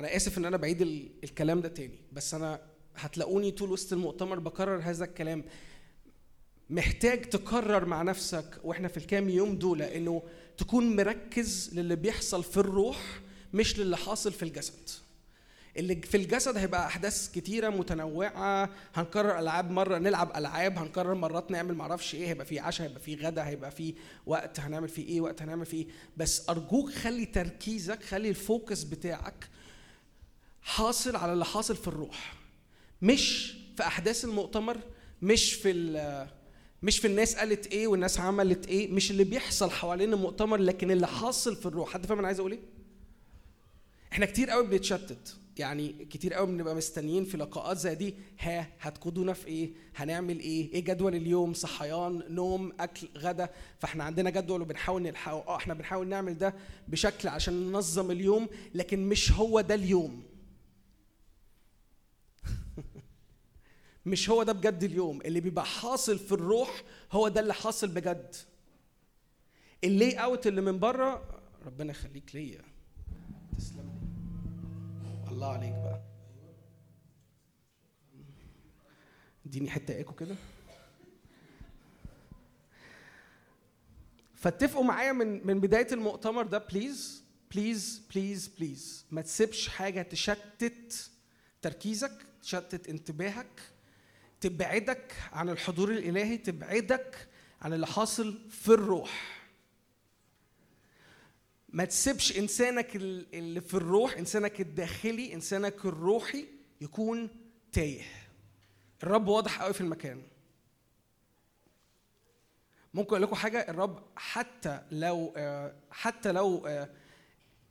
أنا آسف إن أنا بعيد الكلام ده تاني بس أنا هتلاقوني طول وسط المؤتمر بكرر هذا الكلام. محتاج تكرر مع نفسك وإحنا في الكام يوم دول إنه تكون مركز للي بيحصل في الروح مش للي حاصل في الجسد. اللي في الجسد هيبقى أحداث كتيرة متنوعة هنكرر ألعاب مرة نلعب ألعاب هنكرر مرات نعمل معرفش إيه هيبقى في عشاء هيبقى في غدا هيبقى في وقت هنعمل فيه إيه وقت هنعمل فيه إيه. بس أرجوك خلي تركيزك خلي الفوكس بتاعك حاصل على اللي حاصل في الروح مش في أحداث المؤتمر مش في مش في الناس قالت إيه والناس عملت إيه مش اللي بيحصل حوالين المؤتمر لكن اللي حاصل في الروح. حد فاهم أنا عايز أقول إيه؟ إحنا كتير قوي بنتشتت. يعني كتير قوي بنبقى مستنيين في لقاءات زي دي ها هتقودونا في إيه؟ هنعمل إيه؟ إيه جدول اليوم؟ صحيان نوم أكل غدا. فإحنا عندنا جدول وبنحاول نلحقه. آه إحنا بنحاول نعمل ده بشكل عشان ننظم اليوم لكن مش هو ده اليوم. مش هو ده بجد اليوم. اللي بيبقى حاصل في الروح هو ده اللي حاصل بجد. اللي اوت اللي من بره ربنا يخليك ليا. تسلم الله عليك بقى. اديني حتة ايكو كده. فاتفقوا معايا من من بداية المؤتمر ده please please please please ما تسيبش حاجة تشتت تركيزك تشتت انتباهك. تبعدك عن الحضور الإلهي تبعدك عن اللي حاصل في الروح. ما تسيبش إنسانك اللي في الروح إنسانك الداخلي إنسانك الروحي يكون تايه. الرب واضح قوي في المكان. ممكن أقول لكم حاجة؟ الرب حتى لو حتى لو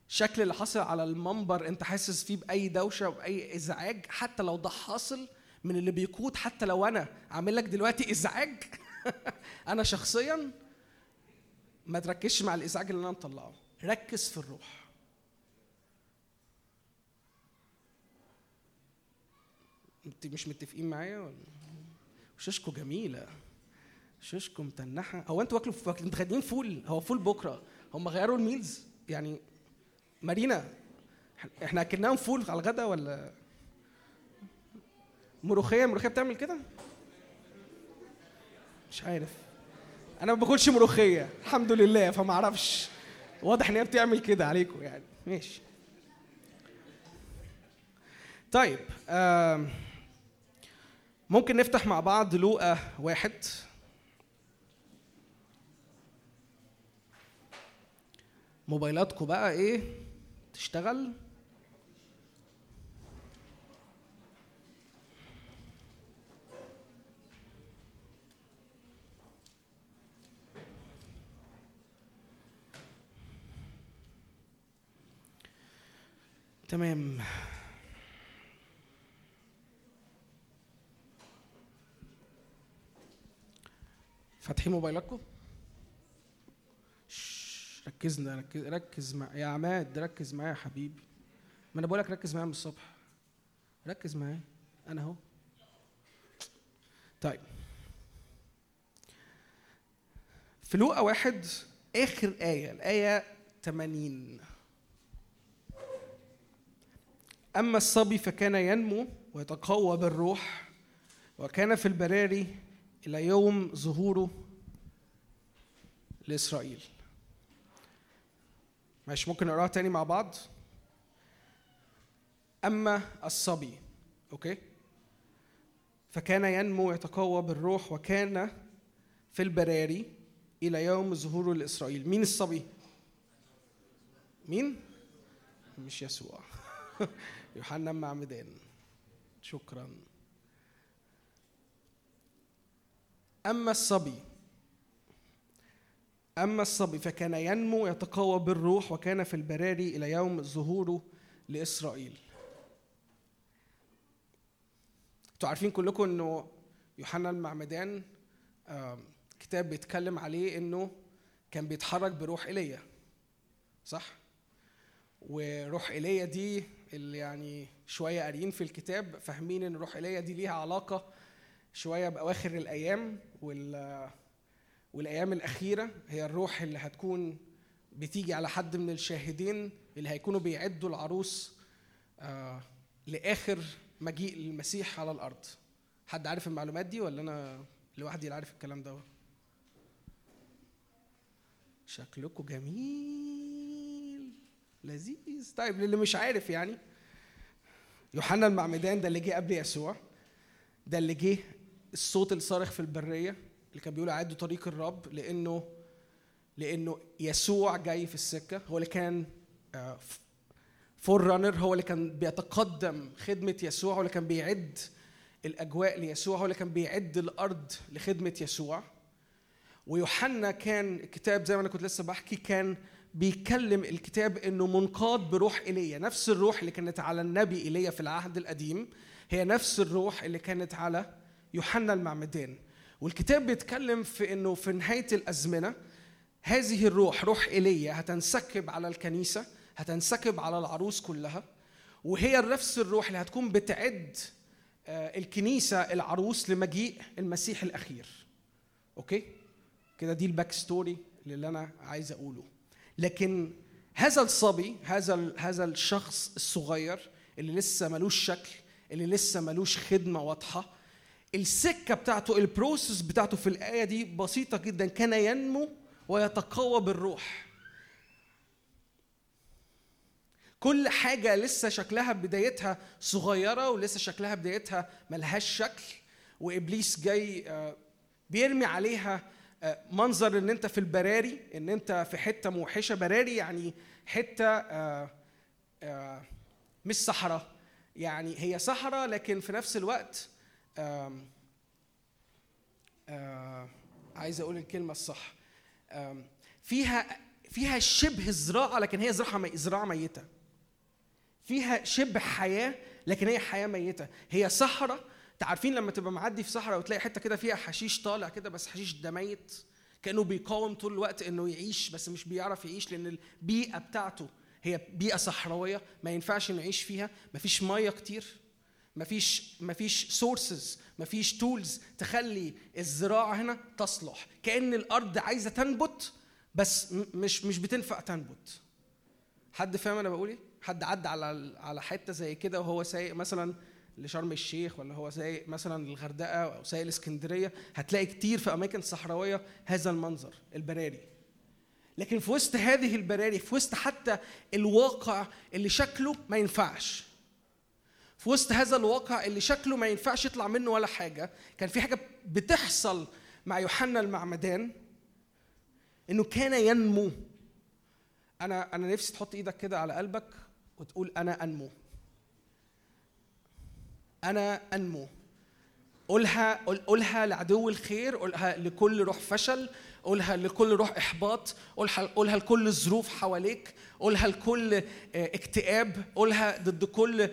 شكل اللي حصل على المنبر أنت حاسس فيه بأي دوشة وبأي إزعاج حتى لو ده حاصل من اللي بيقود حتى لو أنا عامل لك دلوقتي إزعاج. أنا شخصيا ما تركزش مع الإزعاج اللي أنا مطلعه. ركز في الروح. انت مش متفقين معايا ولا؟ شاشكو جميلة. شاشكو متنحة. هو أنتوا واكلوا متغدين فول. هو فول بكرة. هم غيروا ال meals. يعني مارينا إحنا أكلناهم فول على الغدا ولا؟ ملوخية؟ الملوخيه بتعمل كده؟ مش عارف. أنا ما باكلش ملوخية الحمد لله فما أعرفش. واضح إن هي بتعمل كده عليكم يعني. ماشي. طيب ممكن نفتح مع بعض لوقا واحد. موبايلاتكم بقى إيه؟ تشتغل. تمام. فاتحين موبايلاتكم ركزنا ركز, ركز مع يا عماد ركز معايا يا حبيبي. ما أنا بقولك ركز معايا من الصبح. ركز معايا. أنا أهو. طيب. في لوقا واحد آخر آية الآية 80 أما الصبي فكان ينمو ويتقوى بالروح وكان في البراري إلى يوم ظهوره لإسرائيل. مش ممكن نقراها تاني مع بعض؟ أما الصبي أوكي. فكان ينمو ويتقوى بالروح وكان في البراري إلى يوم ظهوره لإسرائيل. مين الصبي؟ مين؟ مش يسوع. يوحنا معمدان شكرا. أما الصبي أما الصبي فكان ينمو يتقوى بالروح وكان في البراري إلى يوم ظهوره لإسرائيل. أنتوا عارفين كلكم إنه يوحنا المعمدان كتاب بيتكلم عليه إنه كان بيتحرك بروح إيليا صح؟ وروح إيليا دي اللي يعني شوية قاريين في الكتاب فاهمين إن روح إيليا دي ليها علاقة شوية بأواخر الأيام وال والأيام الأخيرة. هي الروح اللي هتكون بتيجي على حد من الشاهدين اللي هيكونوا بيعدوا العروس آه لآخر مجيء المسيح على الأرض. حد عارف المعلومات دي ولا أنا لوحدي اللي عارف الكلام ده شكلكم جميل. لذيذ. طيب للي مش عارف يعني يوحنا المعمدان ده اللي جه قبل يسوع ده اللي جه الصوت الصارخ في البرية اللي كان بيقول عدوا طريق الرب لأنه لأنه يسوع جاي في السكة. هو اللي كان forerunner هو اللي كان بيتقدم خدمة يسوع هو اللي كان بيعد الأجواء ليسوع هو اللي كان بيعد الأرض لخدمة يسوع. ويوحنا كان الكتاب زي ما أنا كنت لسه بحكي كان بيكلم الكتاب إنه منقاد بروح ايليا نفس الروح اللي كانت على النبي ايليا في العهد القديم هي نفس الروح اللي كانت على يوحنا المعمدان. والكتاب بيتكلم في إنه في نهاية الأزمنة هذه الروح روح ايليا هتنسكب على الكنيسة هتنسكب على العروس كلها وهي نفس الروح اللي هتكون بتعد آه، الكنيسة العروس لمجيء المسيح الأخير. okay؟ كده دي ال back story اللي أنا عايز أقوله. لكن هذا الصبي هذا هذا الشخص الصغير اللي لسه ملوش شكل اللي لسه ملوش خدمة واضحة السكة بتاعته ال process بتاعته في الآية دي بسيطة جدا. كان ينمو ويتقوى بالروح. كل حاجة لسه شكلها بدايتها صغيرة ولسه شكلها بدايتها ملهاش شكل وإبليس جاي آه، بيرمي عليها منظر إن أنت في البراري إن أنت في حتة موحشة. براري يعني حتة آه، آه، مش صحراء. يعني هي صحراء لكن في نفس الوقت عايز أقول الكلمة الصح. فيها فيها شبه زراعة لكن هي زراعة زراعة ميتة. فيها شبه حياة لكن هي حياة ميتة. هي صحراء عارفين لما تبقى معدي في صحراء وتلاقي حتة كده فيها حشيش طالع كده بس حشيش ده ميت كأنه بيقاوم طول الوقت إنه يعيش بس مش بيعرف يعيش لأن البيئة بتاعته هي بيئة صحراوية ما ينفعش إنه يعيش فيها. مفيش مية كتير مفيش مفيش sources مفيش tools تخلي الزراعة هنا تصلح. كأن الأرض عايزة تنبت بس مش مش بتنفع تنبت. حد فاهم أنا بقول إيه؟ حد عدى على على حتة زي كده وهو سايق مثلا لشرم الشيخ ولا هو سايق مثلا الغردقه أو سايق الاسكندريه هتلاقي كتير في أماكن صحراوية هذا المنظر البراري. لكن في وسط هذه البراري في وسط حتى الواقع اللي شكله ما ينفعش. في وسط هذا الواقع اللي شكله ما ينفعش يطلع منه ولا حاجة كان في حاجة بتحصل مع يوحنا المعمدان إنه كان ينمو. أنا أنا نفسي تحط إيدك كده على قلبك وتقول أنا أنمو. أنا أنمو. قولها قولها لعدو الخير قولها لكل روح فشل قولها لكل روح إحباط قولها قولها لكل الظروف حواليك قولها لكل آه، اكتئاب قولها ضد كل آه،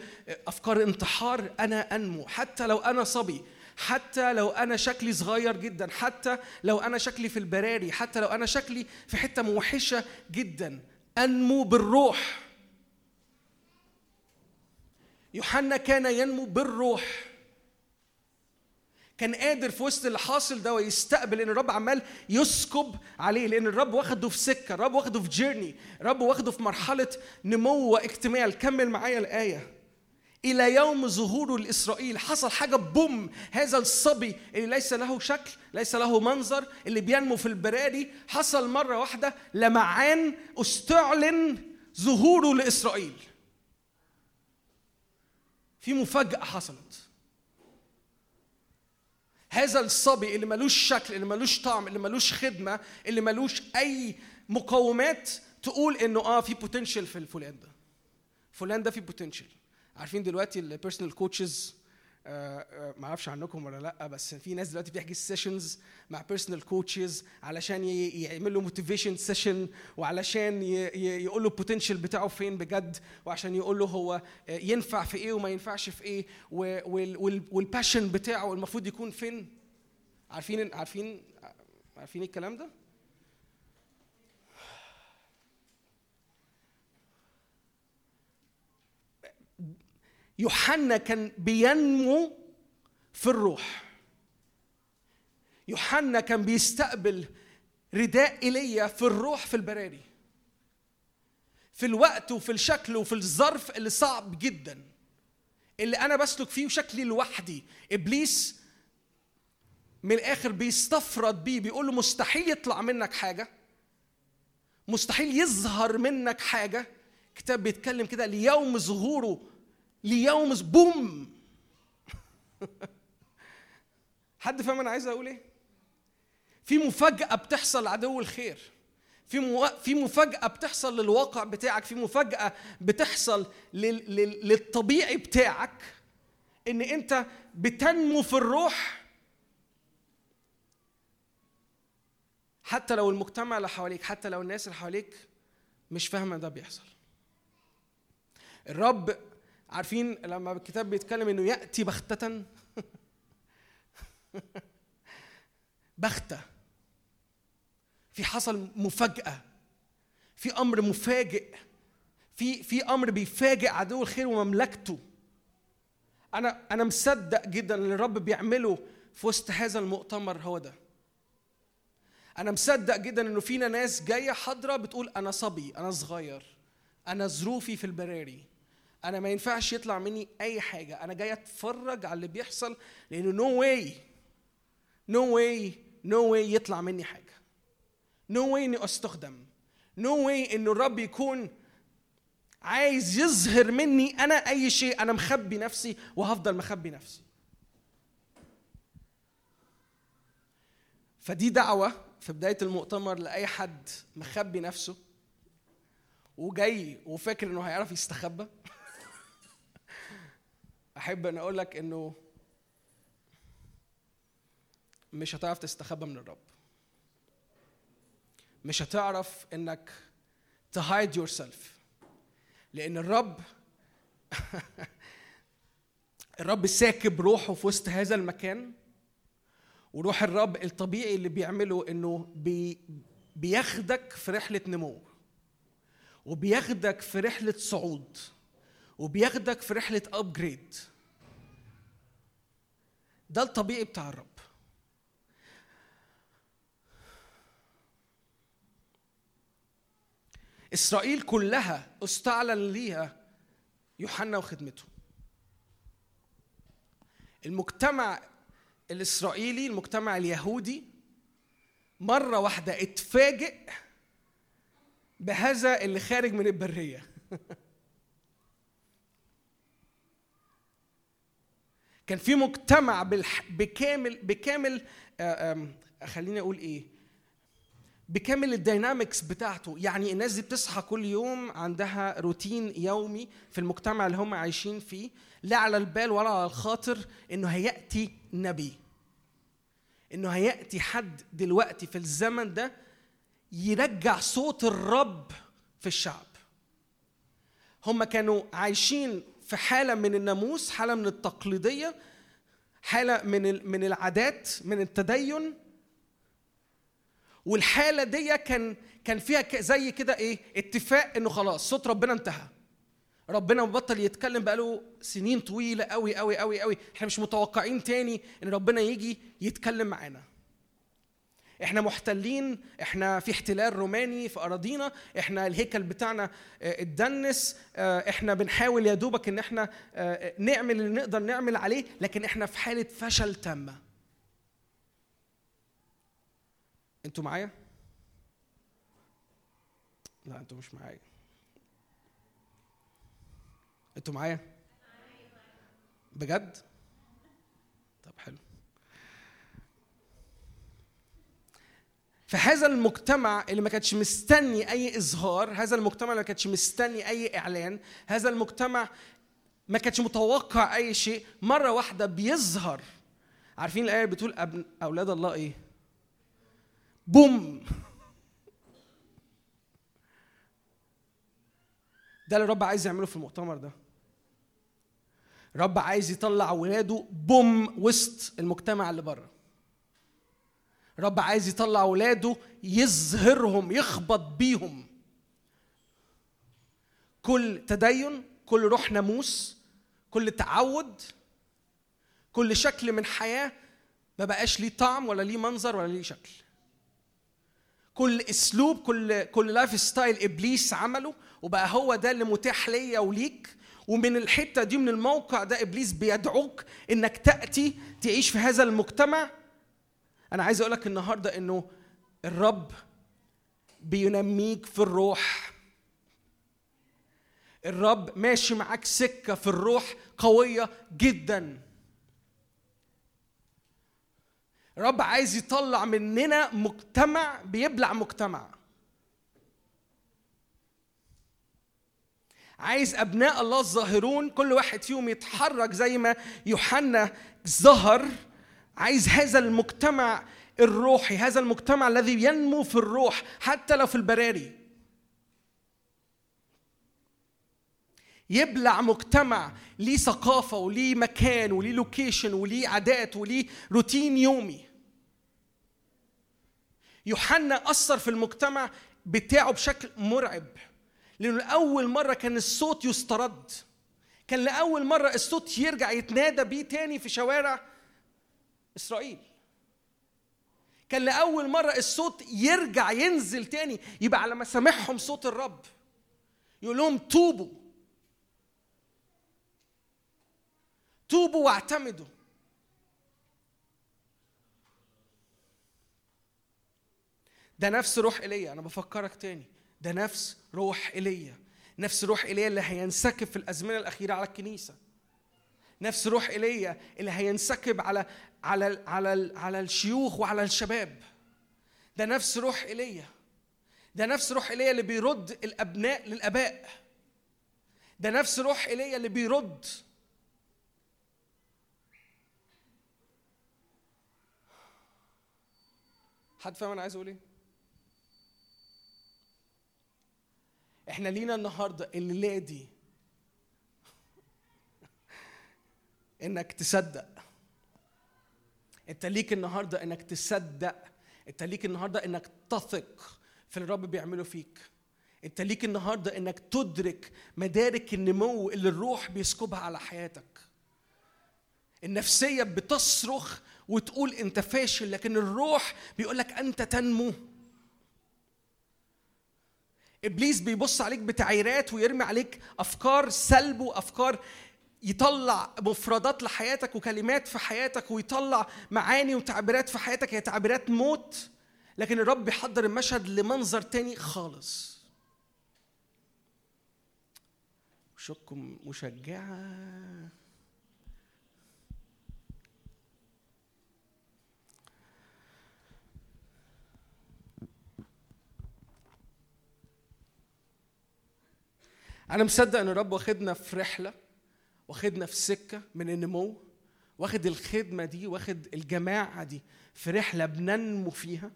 أفكار انتحار. أنا أنمو. حتى لو أنا صبي حتى لو أنا شكلي صغير جدا حتى لو أنا شكلي في البراري حتى لو أنا شكلي في حتة موحشة جدا. أنمو بالروح. يوحنا كان ينمو بالروح. كان قادر في وسط اللي حاصل ده ويستقبل إن الرب عمال يسكب عليه لأن الرب واخده في سكة الرب واخده في جيرني الرب واخده في مرحلة نمو واكتمال كمل معايا الآية. إلى يوم ظهوره لاسرائيل حصل حاجة بوم. هذا الصبي اللي ليس له شكل ليس له منظر اللي بينمو في البراري حصل مرة واحدة لمعان استعلن ظهوره لإسرائيل. في مفاجأة حصلت. هذا الصبي اللي ملوش شكل اللي ملوش طعم اللي ملوش خدمة اللي ملوش أي مقومات تقول إنه آه في potential في الفلان ده. فلان ده في potential عارفين دلوقتي ال personal coaches ما أعرفش عنكم ولا لا بس في ناس دلوقتي بتحجز sessions مع personal coaches علشان يعمل له motivation session وعلشان يقول له ال potential بتاعه فين بجد وعشان يقول له هو آه، ينفع في إيه وما ينفعش في إيه وال passion بتاعه المفروض يكون فين؟ عارفين عارفين عارفين الكلام ده؟ يوحنا كان بينمو في الروح. يوحنا كان بيستقبل رداء ايليا في الروح في البراري. في الوقت وفي الشكل وفي الظرف اللي صعب جدا. اللي أنا بسلك فيه وشكلي لوحدي. إبليس من الآخر بيستفرد بيه. بيقول له مستحيل يطلع منك حاجة. مستحيل يظهر منك حاجة. كتاب بيتكلم كده ليوم ظهوره ليوم بوم حد فاهم أنا عايز أقول إيه؟ في مفاجأة بتحصل لعدو الخير. في مو... في مفاجأة بتحصل للواقع بتاعك. في مفاجأة بتحصل لل... لل... للطبيعي بتاعك. إن أنت بتنمو في الروح. حتى لو المجتمع اللي حواليك حتى لو الناس اللي حواليك مش فاهمة ده بيحصل. الرب عارفين لما الكتاب بيتكلم إنه يأتي بغتة؟ بغتة. في حصل مفاجأة. في أمر مفاجئ. في في أمر بيفاجئ عدو الخير ومملكته. أنا أنا مصدق جدا إن الرب بيعمله في وسط هذا المؤتمر هو ده. أنا مصدق جدا إنه فينا ناس جاية حاضرة بتقول أنا صبي أنا صغير أنا ظروفي في البراري. أنا ما ينفعش يطلع مني أي حاجة. أنا جاي أتفرج على اللي بيحصل لأنه no way no way no way يطلع مني حاجة. no way إني أستخدم. no way إنه الرب يكون عايز يظهر مني أنا أي شيء. أنا مخبي نفسي وهفضل مخبي نفسي. فدي دعوة في بداية المؤتمر لأي حد مخبي نفسه وجاي وفاكر إنه هيعرف يستخبى. أحب أن أقول لك إنه مش هتعرف تستخبى من الرب. مش هتعرف إنك ت hide yourself لأن الرب الرب ساكب روحه في وسط هذا المكان وروح الرب الطبيعي اللي بيعمله إنه بي بياخدك في رحلة نمو وبياخدك في رحلة صعود. وبياخدك في رحلة ابجريد ده الطبيعي بتاع الرب. إسرائيل كلها استعلن ليها يوحنا وخدمته. المجتمع الإسرائيلي المجتمع اليهودي مرة واحدة اتفاجئ بهذا اللي خارج من البرية. كان في مجتمع بكامل بكامل آه، خليني أقول إيه بكامل الدينامكس بتاعته. يعني الناس دي بتصحى كل يوم عندها روتين يومي في المجتمع اللي هم عايشين فيه لا على البال ولا على الخاطر إنه هيأتي نبي. إنه هيأتي حد دلوقتي في الزمن ده يرجع صوت الرب في الشعب. هم كانوا عايشين في حالة من الناموس حالة من التقليدية حالة من من العادات من التدين. والحالة دي كان كان فيها زي كده إيه؟ اتفاق إنه خلاص صوت ربنا انتهى. ربنا بطل يتكلم بقاله سنين طويلة قوي قوي قوي قوي إحنا مش متوقعين تاني إن ربنا يجي يتكلم معانا. إحنا محتلين إحنا في احتلال روماني في أراضينا إحنا الهيكل بتاعنا آه، اتدنس آه، إحنا بنحاول يا دوبك ان إحنا آه، نعمل اللي نقدر نعمل عليه لكن إحنا في حالة فشل تامة. أنتوا معايا؟ لا أنتوا مش معايا. أنتوا معايا؟ بجد؟ طب حلو. فهذا المجتمع اللي ما كانش مستني أي إظهار هذا المجتمع اللي ما كانش مستني أي إعلان هذا المجتمع ما كانش متوقع أي شيء مرة واحدة بيظهر. عارفين الآية بتقول ابن أولاد الله إيه؟ بوم. ده اللي الرب عايز يعمله في المؤتمر ده. الرب عايز يطلع ولاده بوم وسط المجتمع اللي بره. رب عايز يطلع اولاده يظهرهم يخبط بيهم. كل تدين كل روح ناموس كل تعود كل شكل من حياة ما بقاش ليه طعم ولا ليه منظر ولا ليه شكل. كل اسلوب كل كل lifestyle إبليس عمله وبقى هو ده اللي متاح ليا وليك. ومن الحتة دي من الموقع ده إبليس بيدعوك إنك تأتي تعيش في هذا المجتمع. أنا عايز أقول لك النهارده إنه الرب بينميك في الروح. الرب ماشي معاك سكة في الروح قوية جدا. الرب عايز يطلع مننا مجتمع بيبلع مجتمع. عايز أبناء الله الظاهرون كل واحد فيهم يتحرك زي ما يوحنا ظهر. عايز هذا المجتمع الروحي هذا المجتمع الذي ينمو في الروح حتى لو في البراري. يبلع مجتمع ليه ثقافة وليه مكان وليه لوكيشن وليه عادات وليه روتين يومي. يوحنا أثر في المجتمع بتاعه بشكل مرعب لأنه لأول مرة كان الصوت يسترد كان لأول مرة الصوت يرجع يتنادى بيه تاني في شوارع إسرائيل. كان لأول مرة الصوت يرجع ينزل تاني يبقى على مسامعهم صوت الرب. يقول لهم توبوا. توبوا واعتمدوا. ده نفس روح إيليا. أنا بفكرك تاني. ده نفس روح إيليا. نفس روح إيليا اللي هينسكب في الأزمنة الأخيرة على الكنيسة. نفس روح إيليا اللي هينسكب على على على على الشيوخ وعلى الشباب. ده نفس روح إيليا. ده نفس روح إيليا اللي بيرد الأبناء للآباء. ده نفس روح إيليا اللي بيرد حد فاهم أنا عايز أقول إيه؟ إحنا لينا النهارده الليلة دي إنك تصدق. انت ليك النهارده انك تصدق. انت ليك النهارده انك تثق في اللي الرب بيعمله فيك. انت ليك النهارده انك تدرك مدارك النمو اللي الروح بيسكبها على حياتك. النفسية بتصرخ وتقول انت فاشل لكن الروح بيقول لك انت تنمو. إبليس بيبص عليك بتعيرات ويرمي عليك أفكار سلب وأفكار يطلع مفردات لحياتك وكلمات في حياتك ويطلع معاني وتعبيرات في حياتك هي تعبيرات موت لكن الرب بيحضر المشهد لمنظر تاني خالص. وشكم مشجعة. أنا مصدق إن الرب واخدنا في رحلة. واخدنا في سكة من النمو واخد الخدمة دي واخد الجماعة دي في رحلة بننمو فيها.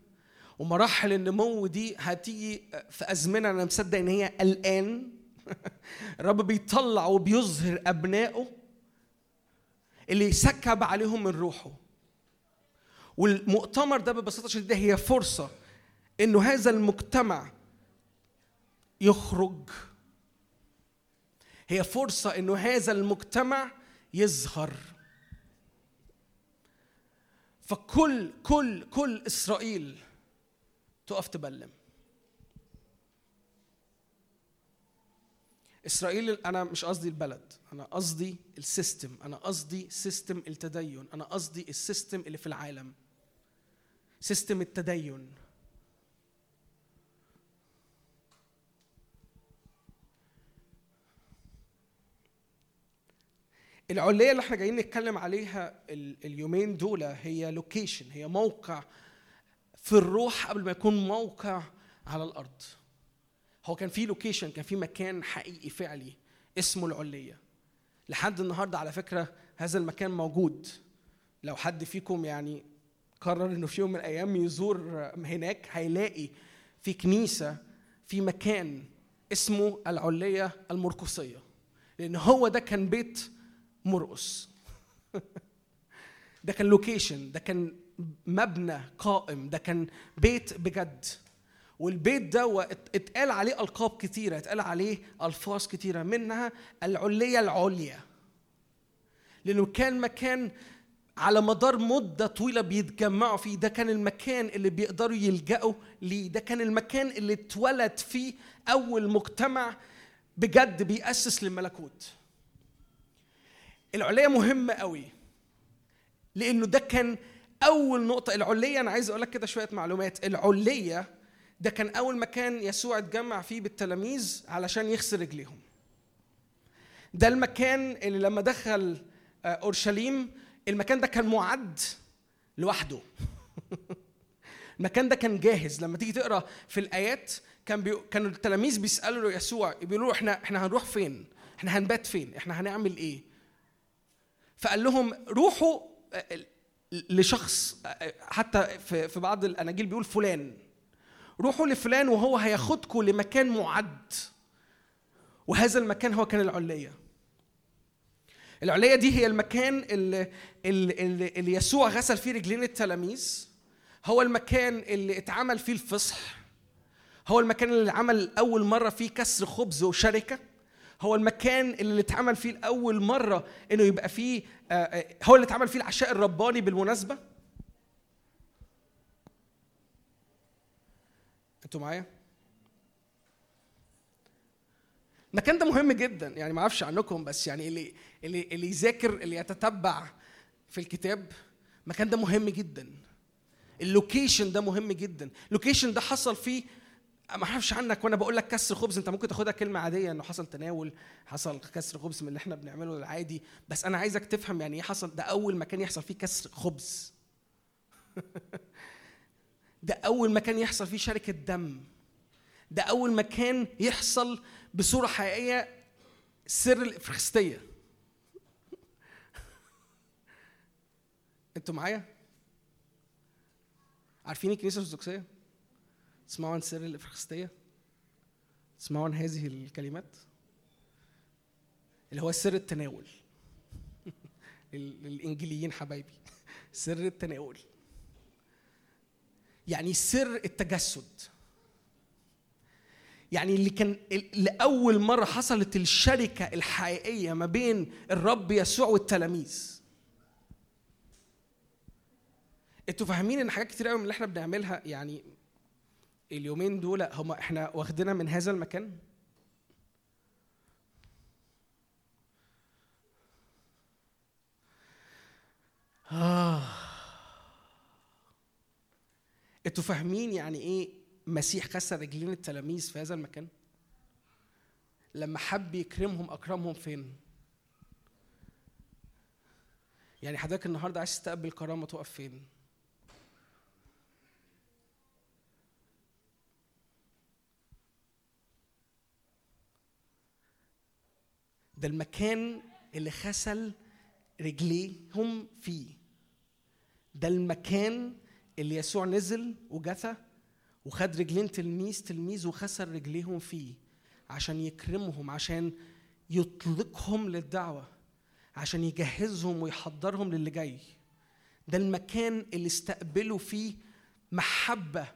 ومراحل النمو دي هتيجي في أزمنة أنا مصدق إن هي الان الرب بيطلع وبيظهر أبنائه اللي يسكب عليهم من روحه. والمؤتمر ده ببساطة شديدة هي فرصة إنه هذا المجتمع يخرج هي فرصة إنه هذا المجتمع يظهر. فكل كل كل إسرائيل تقف تبلم. إسرائيل أنا مش قصدي البلد أنا قصدي ال system أنا قصدي system التدين أنا قصدي ال system اللي في العالم. system التدين. العليه اللي إحنا جايين نتكلم عليها اليومين دول هي location هي موقع في الروح قبل ما يكون موقع على الأرض. هو كان في location كان في مكان حقيقي فعلي اسمه العليه لحد النهارده على فكرة هذا المكان موجود. لو حد فيكم يعني قرر إنه في يوم من الأيام يزور هناك هيلاقي في كنيسة في مكان اسمه العليه المرقصية. لأن هو ده كان بيت مرقص. ده كان لوكيشن ده كان مبنى قائم ده كان بيت بجد. والبيت ده اتقال عليه ألقاب كتيرة اتقال عليه ألفاظ كتيرة منها العلية العليا. لأنه كان مكان على مدار مدة طويلة بيتجمعوا فيه. ده كان المكان اللي بيقدروا يلجأوا ليه. ده كان المكان اللي اتولد فيه أول مجتمع بجد بيأسس للملكوت. العلية مهمة قوي لأنه ده كان أول نقطة العلية أنا عايز أقول لك كده شوية معلومات العلية ده كان أول مكان يسوع اتجمع فيه بالتلاميذ علشان يغسل رجليهم ده المكان اللي لما دخل آه، أورشليم المكان ده كان معد لوحده المكان ده كان جاهز لما تيجي تقرأ في الآيات كان بي... كانوا التلاميذ بيسألوا يسوع بيقولوا إحنا إحنا هنروح فين؟ إحنا هنبات فين؟ إحنا هنعمل إيه؟ فقال لهم روحوا آه، لشخص آه، حتى في بعض الأناجيل بيقول فلان. روحوا لفلان وهو هياخدكم لمكان معد. وهذا المكان هو كان العليه العليه دي هي المكان اللي, اللي يسوع غسل فيه رجلين التلاميذ. هو المكان اللي اتعمل فيه الفصح. هو المكان اللي عمل أول مرة فيه كسر خبز وشركة. هو المكان اللي اتعمل فيه لأول مرة إنه يبقى فيه آه، آه، هو اللي اتعمل فيه العشاء الرباني بالمناسبة؟ أنتوا معايا؟ المكان ده مهم جدا يعني ما أعرفش عنكم بس يعني اللي اللي اللي يذاكر اللي يتتبع في الكتاب المكان ده مهم جدا. ال location ده مهم جدا. ال location ده حصل فيه ما أعرفش عنك وأنا بقول لك كسر خبز انت ممكن تاخدها كلمة عادية انه حصل تناول حصل كسر خبز من اللي إحنا بنعمله العادي. بس أنا عايزك تفهم يعني إيه حصل. ده أول مكان يحصل فيه كسر خبز. ده أول مكان يحصل فيه شركة دم. ده أول مكان يحصل بصورة حقيقية سر الافرخستيه أنتوا معايا؟ عارفين الكنيسة الأرثوذكسية؟ تسمعوا عن سر الافرخستيه تسمعوا عن هذه الكلمات؟ اللي هو سر التناول. للإنجليين حبايبي. سر التناول. يعني سر التجسد. يعني اللي كان لأول مرة حصلت الشركة الحقيقية ما بين الرب يسوع والتلاميذ. أنتوا فاهمين إن حاجات كتير قوي من اللي إحنا بنعملها يعني اليومين دول هم إحنا واخدينها من هذا المكان. آه. أنتوا فاهمين يعني إيه مسيح كسر رجلين التلاميذ في هذا المكان؟ لما حب يكرمهم أكرمهم فين؟ يعني حضرتك النهارده عايز تستقبل كرامة تقف فين؟ ده المكان اللي غسل رجليهم فيه. ده المكان اللي يسوع نزل وجثى وخد رجلين تلميذ تلميذ وخسر رجليهم فيه عشان يكرمهم عشان يطلقهم للدعوة عشان يجهزهم ويحضرهم للي جاي. ده المكان اللي استقبلوا فيه محبة.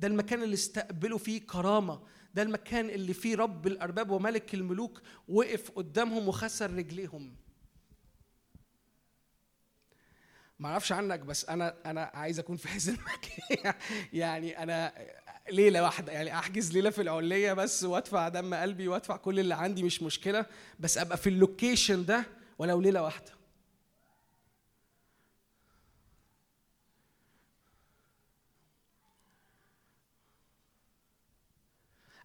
ده المكان اللي استقبلوا فيه كرامة. ده المكان اللي فيه رب الأرباب وملك الملوك وقف قدامهم وخسر رجليهم. ما أعرفش عنك بس أنا أنا عايز أكون في المكان. يعني أنا ليلة واحدة يعني أحجز ليلة في العليه بس وأدفع دم قلبي وأدفع كل اللي عندي مش مشكلة. بس أبقى في اللوكيشن ده ولو ليلة واحدة.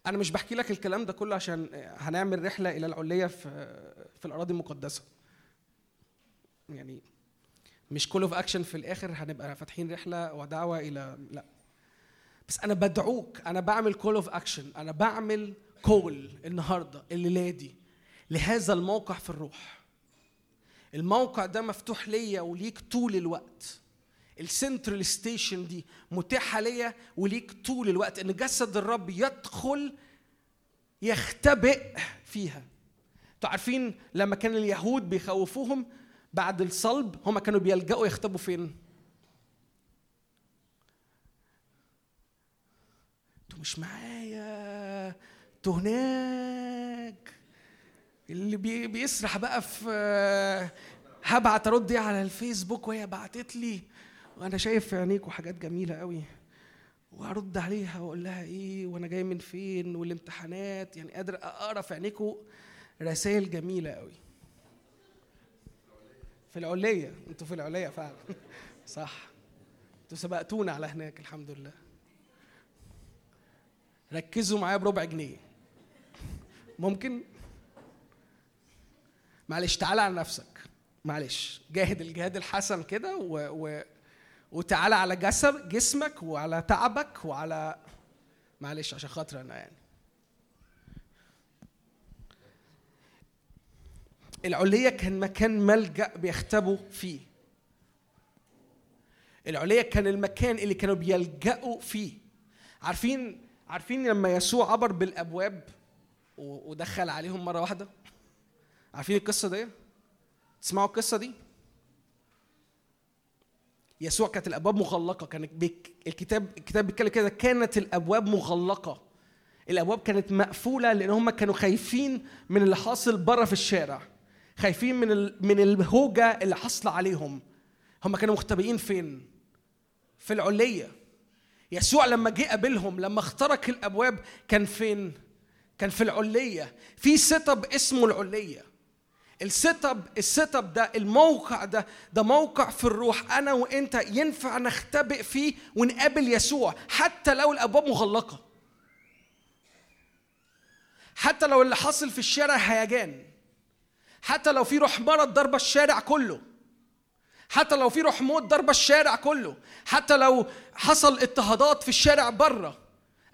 أنا مش بحكي لك الكلام ده كله عشان هنعمل رحلة إلى العليه في في الأراضي المقدسة. يعني مش call of action في الآخر هنبقى فاتحين رحلة ودعوة إلى لا. بس أنا بدعوك أنا بعمل call of action أنا بعمل call النهارده الليلة دي لهذا الموقع في الروح. الموقع ده مفتوح ليا وليك طول الوقت. ال central station دي متاحة ليا وليك طول الوقت إن جسد الرب يدخل يختبئ فيها. أنتوا عارفين لما كان اليهود بيخوفوهم بعد الصلب هم كانوا بيلجأوا يختبوا فين؟ أنتوا مش معايا أنتوا هناك. اللي بي بيسرح بقى في هبعت ارد على الفيسبوك وهي بعتت لي. وأنا شايف في عينيكوا حاجات جميلة قوي. وأرد عليها وأقول لها إيه وأنا جاي من فين والامتحانات. يعني قادر أقرأ في عينيكوا رسائل جميلة قوي. في العليه أنتوا في العليه فعلا. صح. أنتوا سبقتونا على هناك الحمد لله. ركزوا معايا بربع جنيه. ممكن؟ معلش تعالى على نفسك. معلش. جاهد الجهاد الحسن كده و... و... وتعالى على جسد جسمك وعلى تعبك وعلى معلش عشان خاطر أنا يعني. العليه كان مكان ملجأ بيختبوا فيه. العليه كان المكان اللي كانوا بيلجأوا فيه. عارفين عارفين لما يسوع عبر بالأبواب ودخل عليهم مرة واحدة؟ عارفين القصة دي؟ تسمعوا القصة دي؟ يسوع كانت الأبواب مغلقة. كان الكتاب الكتاب بيتكلم كده كانت الأبواب مغلقة. الأبواب كانت مقفولة لأن هم كانوا خايفين من اللي حاصل بره في الشارع. خايفين من من الهوجة اللي حاصلة عليهم. هم كانوا مختبئين فين؟ في العلية. يسوع لما جه قابلهم لما اخترق الأبواب كان فين؟ كان في العلية. في setup اسمه العلية. ال setup ال setup ده الموقع ده ده موقع في الروح. أنا وأنت ينفع نختبئ فيه ونقابل يسوع حتى لو الأبواب مغلقة. حتى لو اللي حاصل في الشارع هيجان. حتى لو في روح مرض ضربة الشارع كله. حتى لو في روح موت ضربة الشارع كله. حتى لو حصل اضطهادات في الشارع بره.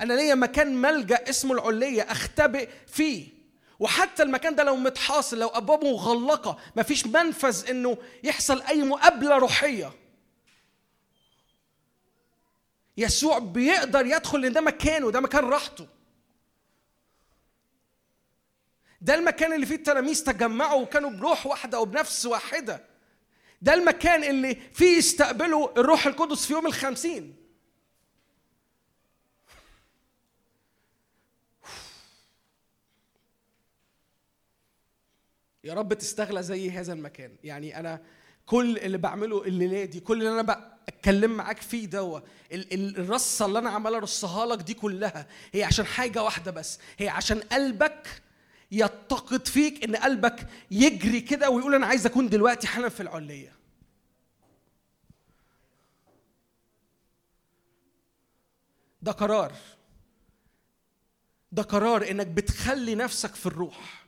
أنا ليا مكان ملجأ اسمه العليه أختبئ فيه. وحتى المكان ده لو متحاصر لو ابوابه مغلقة مفيش منفذ إنه يحصل أي مقابلة روحية. يسوع بيقدر يدخل لأن ده مكانه ده مكان راحته. ده المكان اللي فيه التلاميذ تجمعوا وكانوا بروح واحدة وبنفس واحدة. ده المكان اللي فيه يستقبلوا الروح القدس في يوم الخمسين. يا رب تستغلى زي هذا المكان. يعني أنا كل اللي بعمله الليلة دي كل اللي أنا بتكلم معاك فيه دوا الرصة اللي أنا عمال ارصها لك دي كلها هي عشان حاجة واحدة بس هي عشان قلبك يتقد فيك إن قلبك يجري كده ويقول أنا عايز أكون دلوقتي حالا في العليه ده قرار. ده قرار إنك بتخلي نفسك في الروح.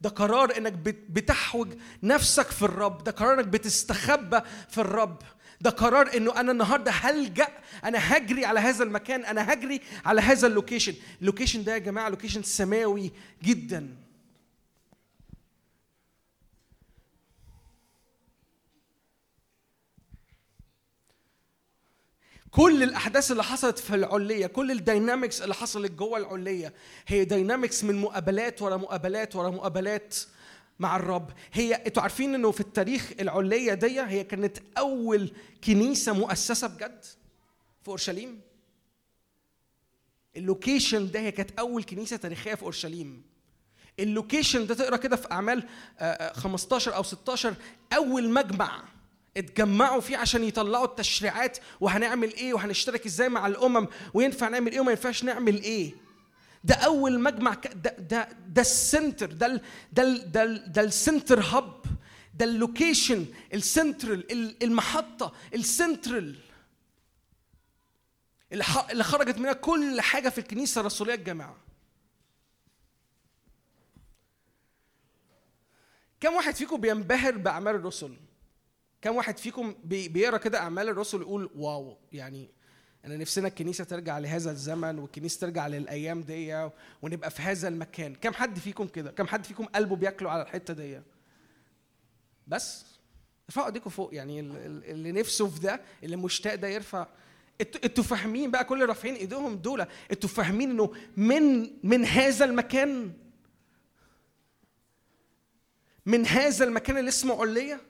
ده قرار إنك بتحوج نفسك في الرب ده قرار إنك بتستخبى في الرب ده قرار إنه أنا النهارده هلجأ أنا هجري على هذا المكان أنا هجري على هذا ال location. ال location ده يا جماعة location سماوي جدا. كل الأحداث اللي حصلت في العليه كل ال dynamics اللي حصلت جوه العليه هي dynamics من مقابلات ورا مقابلات ورا مقابلات مع الرب. هي أنتوا عارفين إنه في التاريخ العليه دي هي كانت أول كنيسة مؤسسة بجد في أورشليم؟ ال location ده هي كانت أول كنيسة تاريخية في أورشليم. ال location ده تقرأ كده في أعمال 15 أو 16 أول مجمع اتجمعوا فيه عشان يطلعوا التشريعات وهنعمل إيه وهنشترك إزاي مع الأمم وينفع نعمل إيه وما ينفعش نعمل إيه. ده أول مجمع ده ده ده ال center ده ده ده, ده ال center hub ده ال location ال central المحطة السنترال. اللي خرجت منها كل حاجة في الكنيسة الرسولية الجامعة. كم واحد فيكم بينبهر بأعمال الرسل؟ كم واحد فيكم بيقرأ كده أعمال الرسل يقول wow يعني أنا نفسنا الكنيسة ترجع لهذا الزمن والكنيسة ترجع للأيام دي ونبقى في هذا المكان. كم حد فيكم كده؟ كم حد فيكم قلبه بياكله على الحتة دي؟ بس ارفعوا ايديكم فوق يعني اللي نفسه في ده اللي مشتاق ده يرفع. أنتوا فاهمين بقى كل اللي رافعين ايديهم دول؟ أنتوا فاهمين إنه من من هذا المكان؟ من هذا المكان اللي اسمه عليه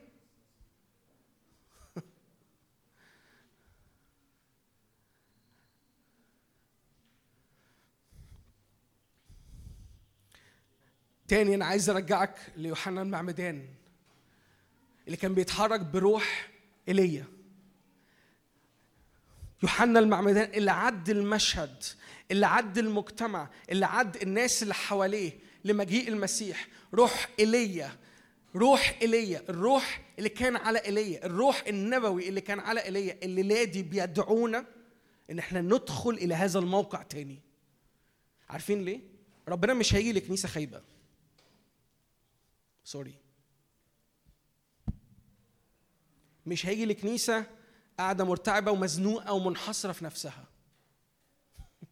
تاني أنا عايز أرجعك ليوحنا المعمدان اللي كان بيتحرك بروح إيليا. يوحنا المعمدان اللي عد المشهد اللي عد المجتمع اللي عد الناس اللي حواليه لمجيء المسيح. روح إيليا روح إيليا الروح اللي كان على إيليا الروح النبوي اللي كان على إيليا اللي نادي بيدعونا إن إحنا ندخل إلى هذا الموقع تاني. عارفين ليه؟ ربنا مش هيجي لكنيسة خايبة. سوري. مش هيجي لكنيسه قاعدة مرتعبة ومزنوقة ومنحصرة في نفسها.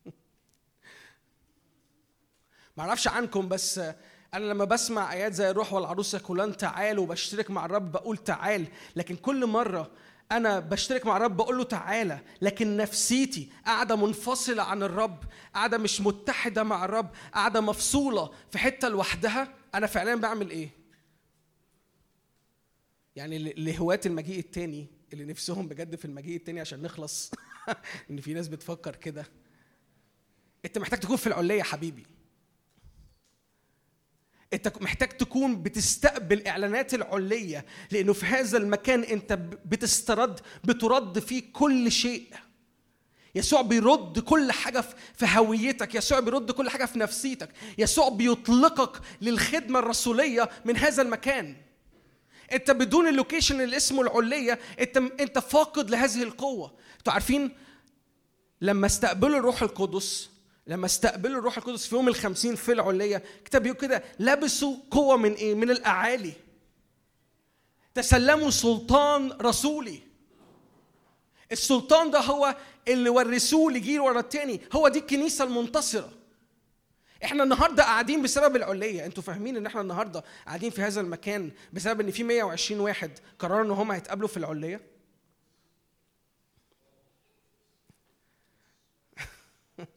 معرفش عنكم بس أنا لما بسمع آيات زي الروح والعروس يقولان تعال وبشترك مع الرب بقول تعال لكن كل مرة أنا بشترك مع الرب بقول له تعالى لكن نفسيتي قاعدة منفصلة عن الرب قاعدة مش متحدة مع الرب قاعدة مفصولة في حتة لوحدها أنا فعلا بعمل إيه؟ يعني لهواة المجيء التاني اللي نفسهم بجد في المجيء التاني عشان نخلص. إن في ناس بتفكر كده. أنت محتاج تكون في العليه يا حبيبي. أنت محتاج تكون بتستقبل إعلانات العليه لأنه في هذا المكان أنت بتسترد بترد فيه كل شيء. يسوع بيرد كل حاجة في هويتك يسوع بيرد كل حاجة في نفسيتك. يسوع بيطلقك للخدمة الرسولية من هذا المكان. انت بدون ال location اللي اسمه العلية انت انت فاقد لهذه القوة. أنتوا عارفين لما استقبلوا الروح القدس لما استقبلوا الروح القدس في يوم الخمسين في العلية كتاب يقول كده لبسوا قوة من إيه؟ من الأعالي. تسلموا سلطان رسولي. السلطان ده هو اللي ورثوه لجيل ورا التاني. هو دي الكنيسة المنتصرة. إحنا النهارده قاعدين بسبب العليه أنتوا فاهمين ان إحنا النهارده قاعدين في هذا المكان بسبب ان في 120 واحد قرروا ان هم هيتقابلوا في العليه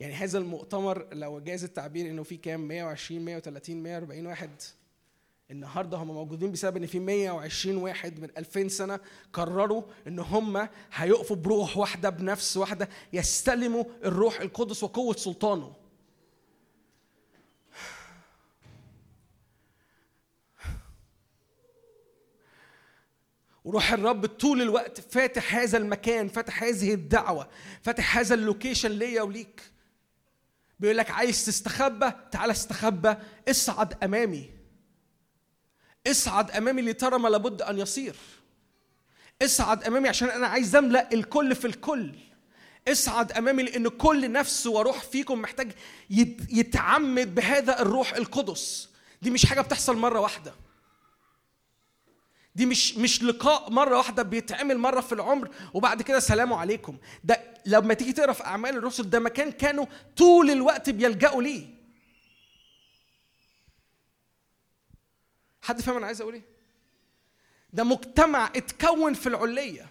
يعني هذا المؤتمر لو جاز التعبير إنه في كام؟ 120 130 140 واحد. النهارده هم موجودين بسبب إن في 120 واحد من 2000 سنة قرروا إن هم هيقفوا بروح واحدة بنفس واحدة يستلموا الروح القدس وقوة سلطانه. وروح الرب طول الوقت فاتح هذا المكان فاتح هذه الدعوة فاتح هذا اللوكيشن ليا وليك. بيقول لك عايز تستخبى؟ تعال استخبى. اصعد أمامي. اصعد أمامي لترى ما لابد أن يصير. اصعد أمامي عشان أنا عايز أملأ الكل في الكل. اصعد أمامي لأن كل نفس وروح فيكم محتاج يتعمد بهذا الروح القدس. دي مش حاجة بتحصل مرة واحدة. دي مش مش لقاء مرة واحدة بيتعمل مرة في العمر وبعد كده سلام عليكم. ده لما تيجي تقرا في أعمال الرسل ده مكان كانوا طول الوقت بيلجأوا ليه. حد فاهم أنا عايز أقول إيه؟ ده مجتمع اتكون في العليه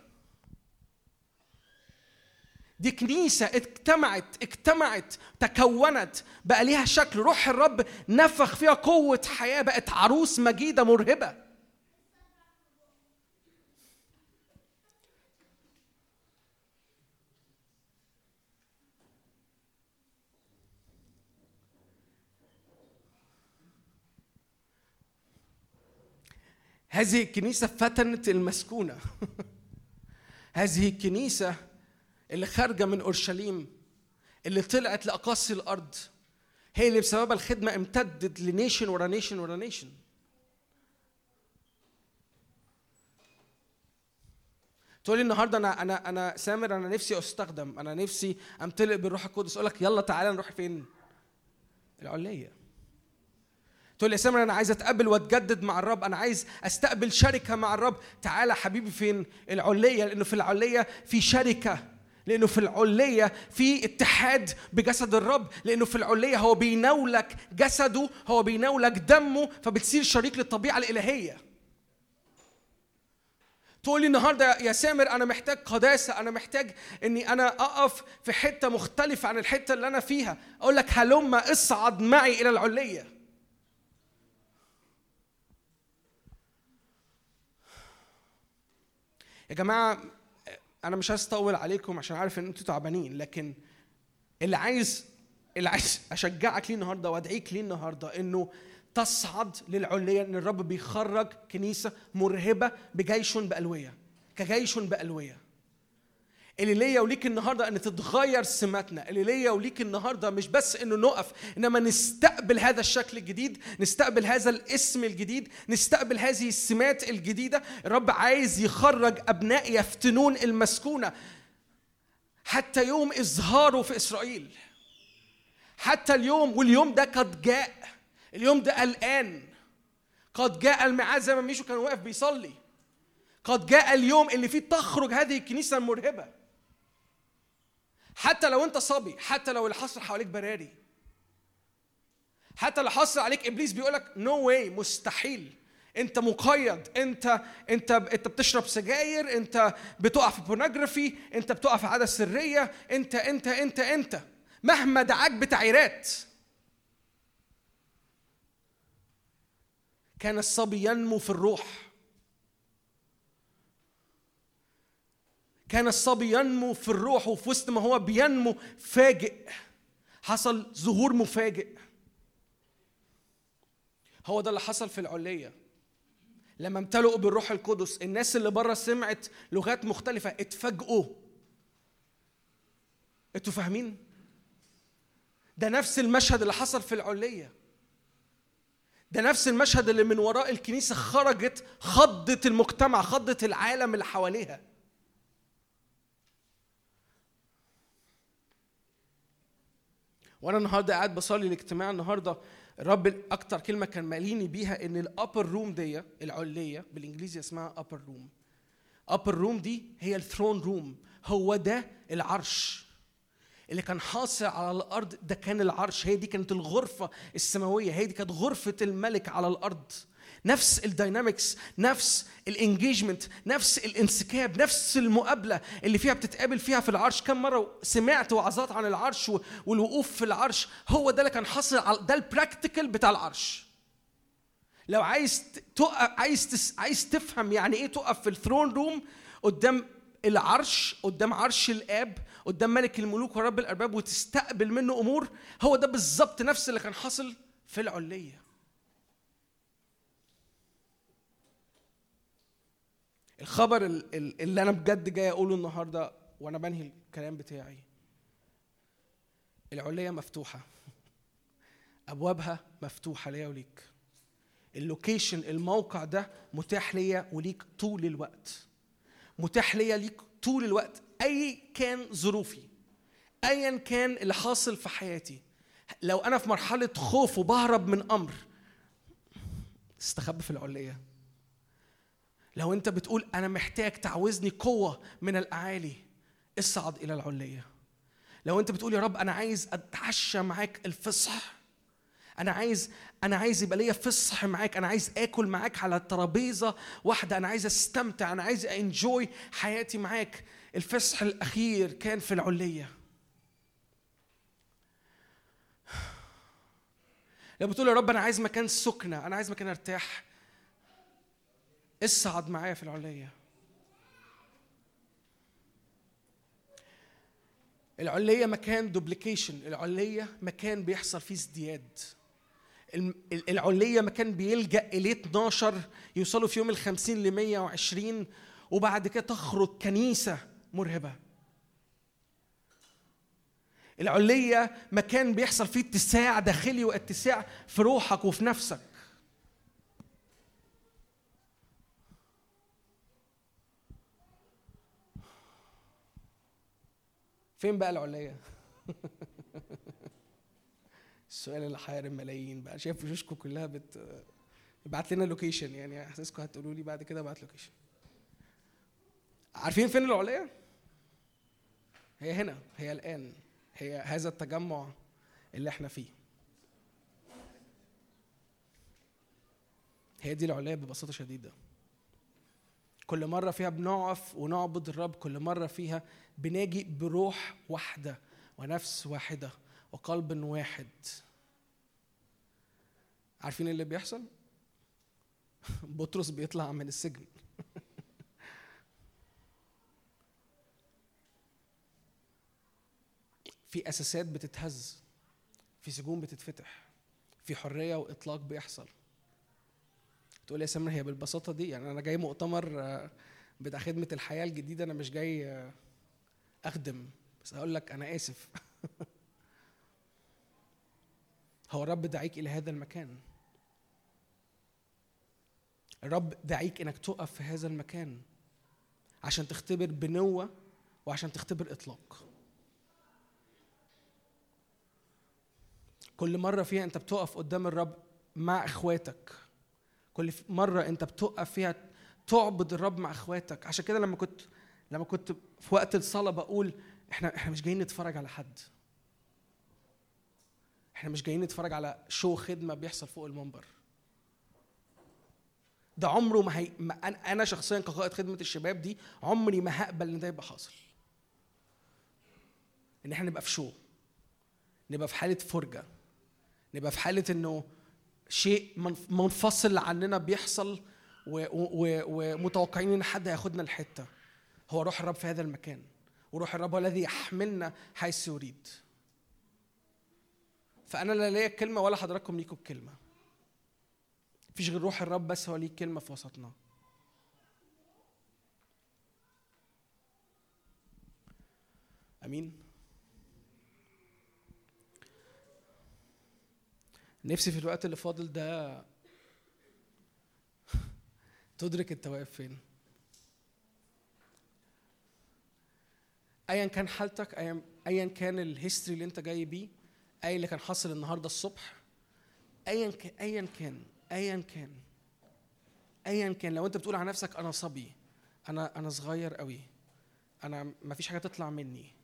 دي كنيسة اجتمعت اجتمعت تكونت بقى ليها شكل. روح الرب نفخ فيها قوة حياة بقت عروس مجيدة مرهبة. هذه الكنيسة فتنت المسكونة. هذه الكنيسة اللي خارجة من أورشليم اللي طلعت لأقاصي الأرض هي اللي بسبب الخدمة امتدت ل nation ورا nation ورا nation. تقولي النهارده أنا أنا أنا سامر أنا نفسي أستخدم أنا نفسي أمتلئ بالروح القدس. أقول لك يلا تعالى نروح فين؟ العليه تقول لي يا سامر أنا عايز أتقابل وأتجدد مع الرب أنا عايز أستقبل شركة مع الرب. تعالى حبيبي فين؟ العليه لأنه في العليه في شركة لأنه في العليه في اتحاد بجسد الرب لأنه في العليه هو بيناولك جسده هو بيناولك دمه فبتصير شريك للطبيعة الإلهية. تقول لي النهارده يا سامر أنا محتاج قداسة أنا محتاج إني أنا أقف في حتة مختلفة عن الحتة اللي أنا فيها. أقول لك هلم اصعد معي إلى العليه يا جماعة أنا مش عايز أطول عليكم عشان عارف إن أنتوا تعبانين لكن اللي عايز اللي عايز أشجعك ليه النهارده وأدعيك ليه النهارده إنه تصعد للعليه إن الرب بيخرج كنيسة مرهبة بجيش بألوية كجيش بألوية. اللي ليا وليك النهارده ان تتغير سماتنا اللي ليا وليك النهارده مش بس انه نقف انما نستقبل هذا الشكل الجديد نستقبل هذا الاسم الجديد نستقبل هذه السمات الجديدة. الرب عايز يخرج أبناء يفتنون المسكونة. حتى يوم اظهاره في إسرائيل. حتى اليوم واليوم ده قد جاء. اليوم ده الان قد جاء الميعاد زي ما ميشو كان واقف بيصلي. قد جاء اليوم اللي فيه تخرج هذه الكنيسة المرهبة. حتى لو انت صبي حتى لو اللي حصل حواليك براري. حتى لو حصل عليك إبليس بيقول لك no way مستحيل. انت مقيد انت انت انت بتشرب سجاير انت بتقع في pornography انت بتقع في عادة سرية. انت انت انت انت. مهما دعاك بتعيرات. كان الصبي ينمو في الروح. كان الصبي ينمو في الروح وفي وسط ما هو بينمو فاجئ. حصل ظهور مفاجئ. هو ده اللي حصل في العلية لما امتلؤوا بالروح القدس الناس اللي بره سمعت لغات مختلفة اتفاجئوا. أنتوا فاهمين؟ ده نفس المشهد اللي حصل في العلية ده نفس المشهد اللي من وراء الكنيسة خرجت خضت المجتمع خضت العالم اللي حواليها. وأنا النهارده قاعد بصلي الاجتماع النهارده الرب أكتر كلمة كان ماليني بيها ان ال upper room دي العلية بالانجليزي اسمها upper room upper room دي هي ال throne room هو ده العرش. اللي كان حاصل على الأرض ده كان العرش هي دي كانت الغرفة السماوية هي دي كانت غرفة الملك على الأرض. نفس ال dynamics نفس ال engagement نفس الانسكاب نفس المقابلة اللي فيها بتتقابل فيها في العرش. كم مرة سمعت وعظات عن العرش والوقوف في العرش؟ هو ده اللي كان حاصل على ده ال practical بتاع العرش. لو عايز تقف عايز تس عايز تفهم يعني إيه تقف في ال throne room قدام العرش قدام عرش الآب قدام ملك الملوك ورب الأرباب وتستقبل منه أمور هو ده بالظبط نفس اللي كان حاصل في العلية. الخبر اللي أنا بجد جاي أقوله النهارده وأنا بنهي الكلام بتاعي. العليه مفتوحة. أبوابها مفتوحة ليا وليك. اللوكيشن الموقع ده متاح ليا وليك طول الوقت. متاح ليا ليك طول الوقت أي كان ظروفي ايا كان اللي حاصل في حياتي. لو أنا في مرحلة خوف وبهرب من أمر استخبى في العليه لو انت بتقول أنا محتاج تعوزني قوة من الأعالي اصعد إلى العليه لو انت بتقول يا رب أنا عايز اتعشى معاك الفصح أنا عايز أنا عايز يبقى ليا فصح معاك أنا عايز آكل معاك على ترابيزة واحدة أنا عايز استمتع أنا عايز انجوي حياتي معاك. الفصح الأخير كان في العليه لو بتقول يا رب أنا عايز مكان سكنة أنا عايز مكان ارتاح اصعد معايا في العلية العلية مكان دوبليكيشن العلية مكان بيحصل فيه ازدياد. العلية مكان بيلجأ إليه 12 يوصلوا في يوم الخمسين ل 120 وبعد كده تخرج كنيسة مرهبة. العلية مكان بيحصل فيه اتساع داخلي واتساع في روحك وفي نفسك. فين بقى العلية؟ السؤال اللي حير الملايين بقى. شايف وشوشكم كلها بت ابعت لنا location يعني احساسكم هتقولوا لي بعد كده ابعت location عارفين فين العلية؟ هي هنا هي الآن. هي هذا التجمع اللي إحنا فيه. هي دي العلية ببساطة شديدة. كل مرة فيها بنقف ونعبد الرب كل مرة فيها بناجي بروح واحدة ونفس واحدة وقلب واحد. عارفين اللي بيحصل؟ بطرس بيطلع من السجن. في أساسات بتتهز في سجون بتتفتح في حرية وإطلاق بيحصل. تقول يا سامر هي بالبساطة دي؟ يعني أنا جاي مؤتمر آه، بتاع خدمة الحياة الجديدة أنا مش جاي آه، أخدم. بس هقول لك أنا آسف. هو الرب دعيك إلى هذا المكان. الرب دعيك إنك تقف في هذا المكان عشان تختبر بنوة وعشان تختبر إطلاق. كل مرة فيها أنت بتقف قدام الرب مع إخواتك. كل مرة انت بتقف فيها تعبد الرب مع اخواتك. عشان كده لما كنت لما كنت في وقت الصلاة بقول إحنا إحنا مش جايين نتفرج على حد. إحنا مش جايين نتفرج على شو خدمة بيحصل فوق المنبر. ده عمره ما هي ما أنا شخصيا كقائد خدمة الشباب دي عمري ما هقبل إن ده يبقى حاصل. إن إحنا نبقى في شو؟ نبقى في حالة فرجة. نبقى في حالة إنه شيء منفصل عننا بيحصل ومتوقعين إن حد هياخدنا الحته هو روح الرب في هذا المكان وروح الرب هو الذي يحملنا حيث يريد. فأنا لا ليا كلمة ولا حضراتكم ليكم الكلمة مفيش غير روح الرب بس هو ليه كلمة في وسطنا. أمين؟ نفسي في الوقت اللي فاضل ده تدرك انت واقف فين. ايا كان حالتك ايا ايا كان الهيستوري اللي انت جاي بيه اي اللي كان حاصل النهارده الصبح ايا كان ايا كان ايا كان ايا كان. لو انت بتقول على نفسك أنا صبي أنا أنا صغير قوي أنا ما فيش حاجة تطلع مني.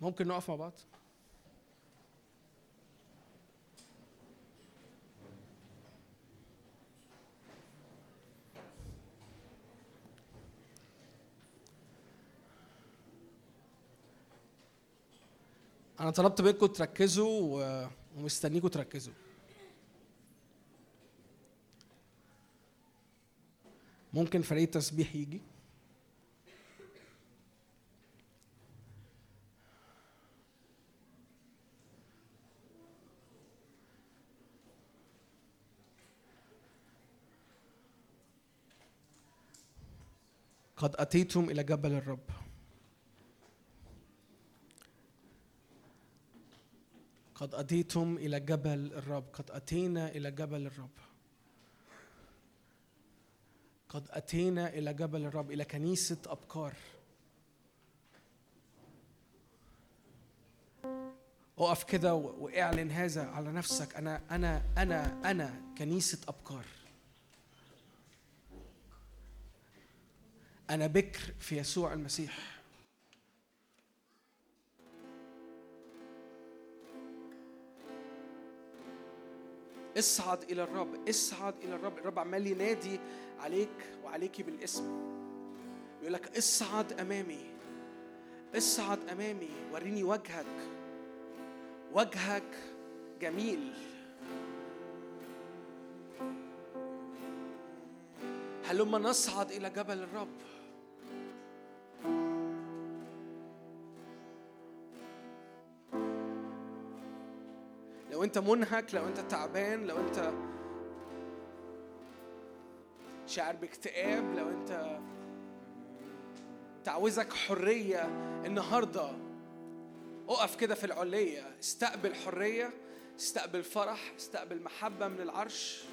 ممكن نقف مع بعض؟ أنا طلبت منكم تركزوا ومستنيكم تركزوا. ممكن فريق تسبيح يجي؟ قد أتيتم إلى جبل الرب. قد أتيتم إلى جبل الرب. قد أتينا إلى جبل الرب. قد أتينا إلى جبل الرب إلى كنيسة أبكار أقف كده وإعلن هذا على نفسك. أنا أنا أنا أنا كنيسة أبكار أنا بكر في يسوع المسيح. اصعد إلى الرب اصعد إلى الرب. الرب عمال ينادي عليك وعليكي بالاسم. يقول لك اصعد أمامي اصعد أمامي وريني وجهك. وجهك جميل. هلما نصعد إلى جبل الرب؟ لو انت منهك لو انت تعبان لو انت شاعر باكتئاب لو انت تعوزك حرية النهاردة اقف كده في العلية استقبل حرية استقبل فرح استقبل محبة من العرش.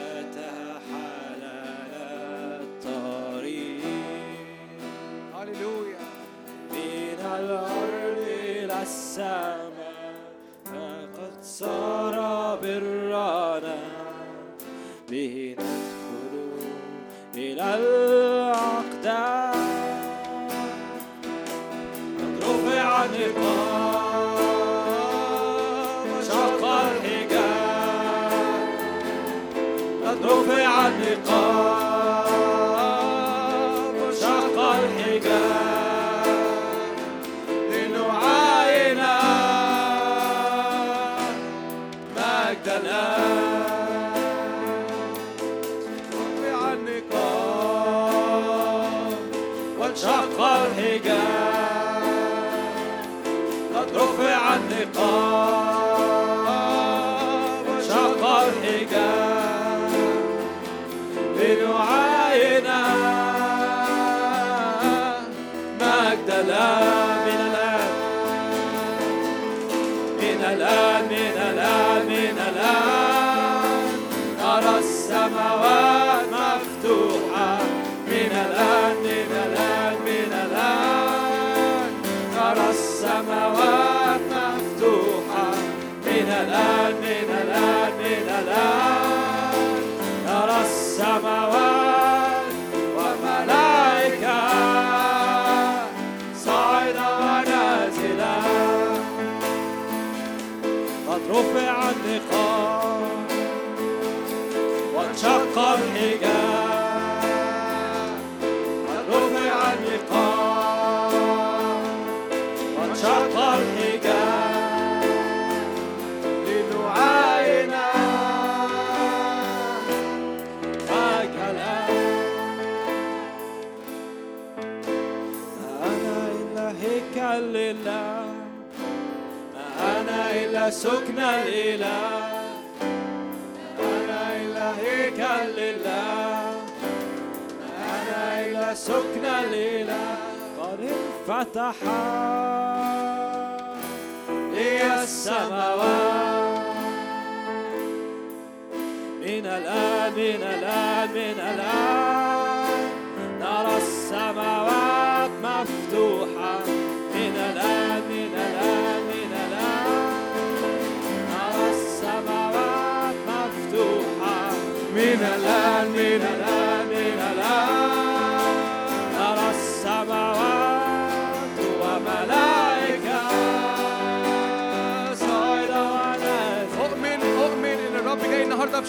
فاتها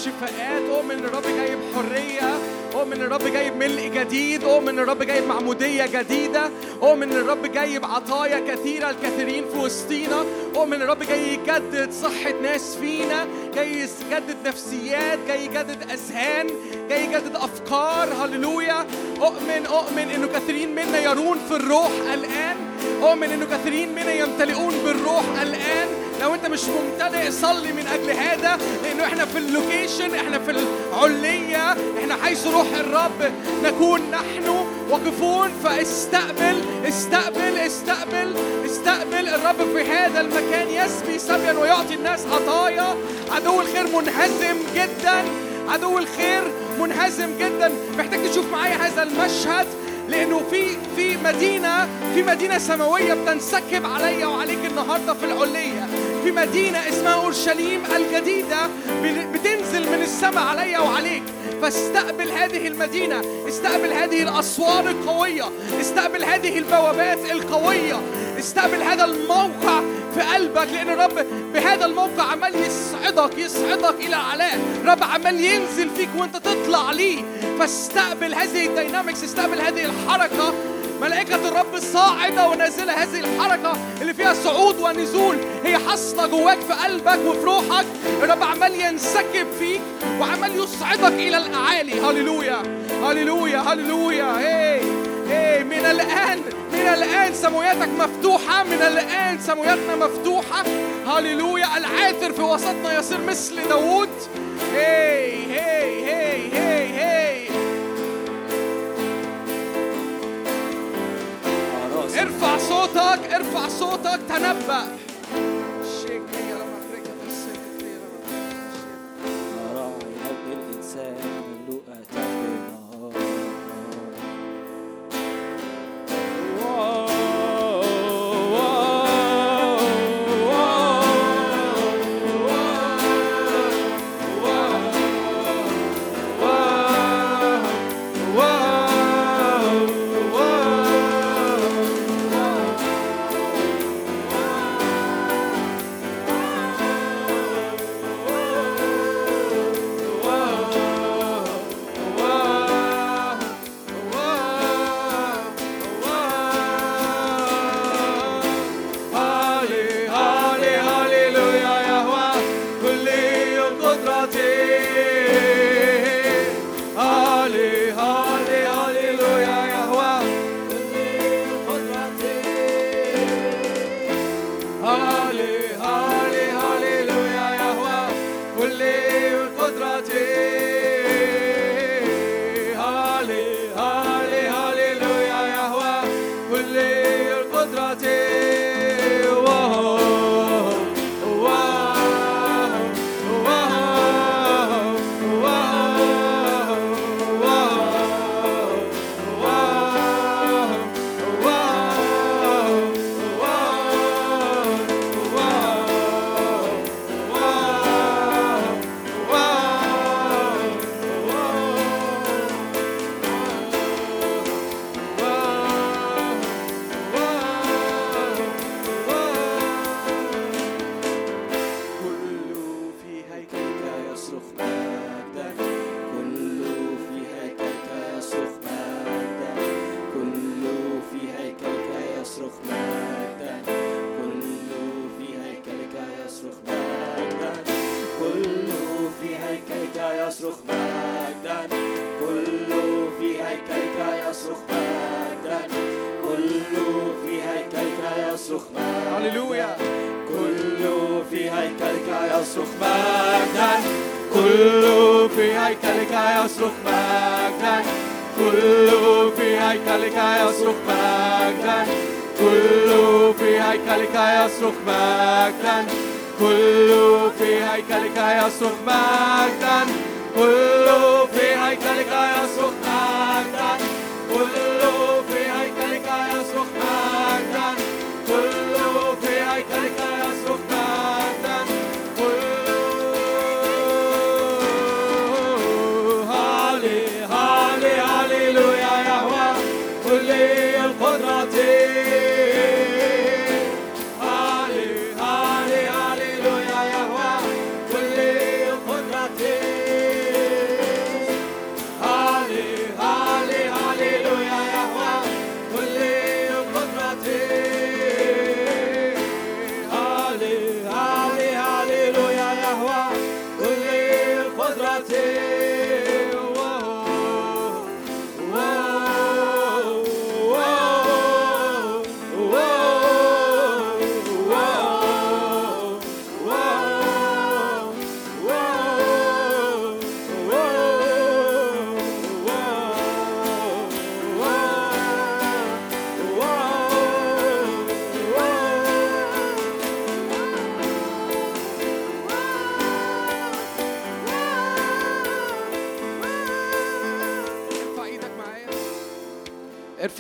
بشفاءات اؤمن إن الرب جاي بحريه اؤمن إن الرب جاي بملء جديد. اؤمن إن الرب جاي بمعموديه جديدة. اؤمن إن الرب جاي بعطايا كثيرة الكثيرين في وسطينا. اؤمن إن الرب جاي يجدد صحة ناس فينا. جاي يجدد نفسيات. جاي يجدد أذهان. جاي يجدد أفكار. هللويا. أؤمن أؤمن إنه كثيرين منا يرون في الروح الآن. اؤمن إنه كثيرين منا يمتلئون بالروح الآن. لو انت مش ممتلئ صلي من أجل هذا لأنه إحنا في اللوكيشن إحنا في العليه إحنا حيث روح الرب نكون نحن واقفون فاستقبل استقبل استقبل استقبل الرب في هذا المكان. يسبي سبيا ويعطي الناس عطايا. عدو الخير منهزم جدا. عدو الخير منهزم جدا. محتاج تشوف معايا هذا المشهد؟ لأنه في في مدينة في مدينة سماوية بتنسكب عليا وعليك النهارده في العليه في مدينة اسمها أورشليم الجديدة بتنزل من السماء عليا وعليك. فاستقبل هذه المدينة استقبل هذه الأسوار القوية استقبل هذه البوابات القوية استقبل هذا الموقع في قلبك لأن الرب بهذا الموقع عمال يصعدك يصعدك إلى اعلاه الرب عمال ينزل فيك وأنت تطلع ليه. فاستقبل هذه الدينامكس استقبل هذه الحركة. ملائكة الرب صاعدة ونازلة هذه الحركة اللي فيها صعود ونزول. هي حاصلة جواك في قلبك وفي روحك. الرب عمال ينسكب فيك وعمال يصعدك إلى الأعالي. هللويا. هللويا. هللويا. هي هي من الآن. من الآن سموياتك مفتوحة. من الآن سموياتنا مفتوحة. هللويا. العاثر في وسطنا يصير مثل داوود. هي هي هي ارفع صوتك ارفع صوتك تنبأ.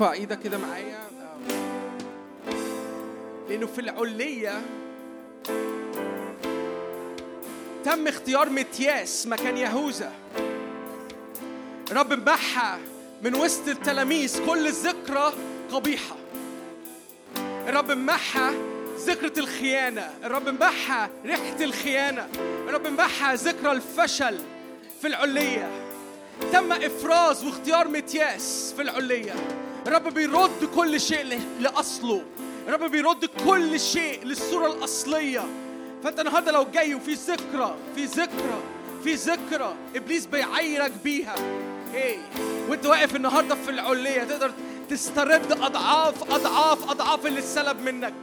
إيدك كده معايا. لأنه في العليه تم اختيار متياس مكان يهوذا. رب محى من وسط التلاميذ كل ذكرى قبيحة. الرب محى ذكرى الخيانة. الرب محى ريحة الخيانة. الرب محى ذكرى الفشل في العلية تم إفراز واختيار متياس في العليه الرب بيرد كل شيء ل- لأصله. الرب بيرد كل شيء للصورة الأصلية. فأنت النهارده لو جاي وفي ذكرى في ذكرى في ذكرى إبليس بيعايرك بيها. إيه وأنت واقف النهارده في العليه تقدر تسترد أضعاف أضعاف أضعاف اللي اتسلب منك.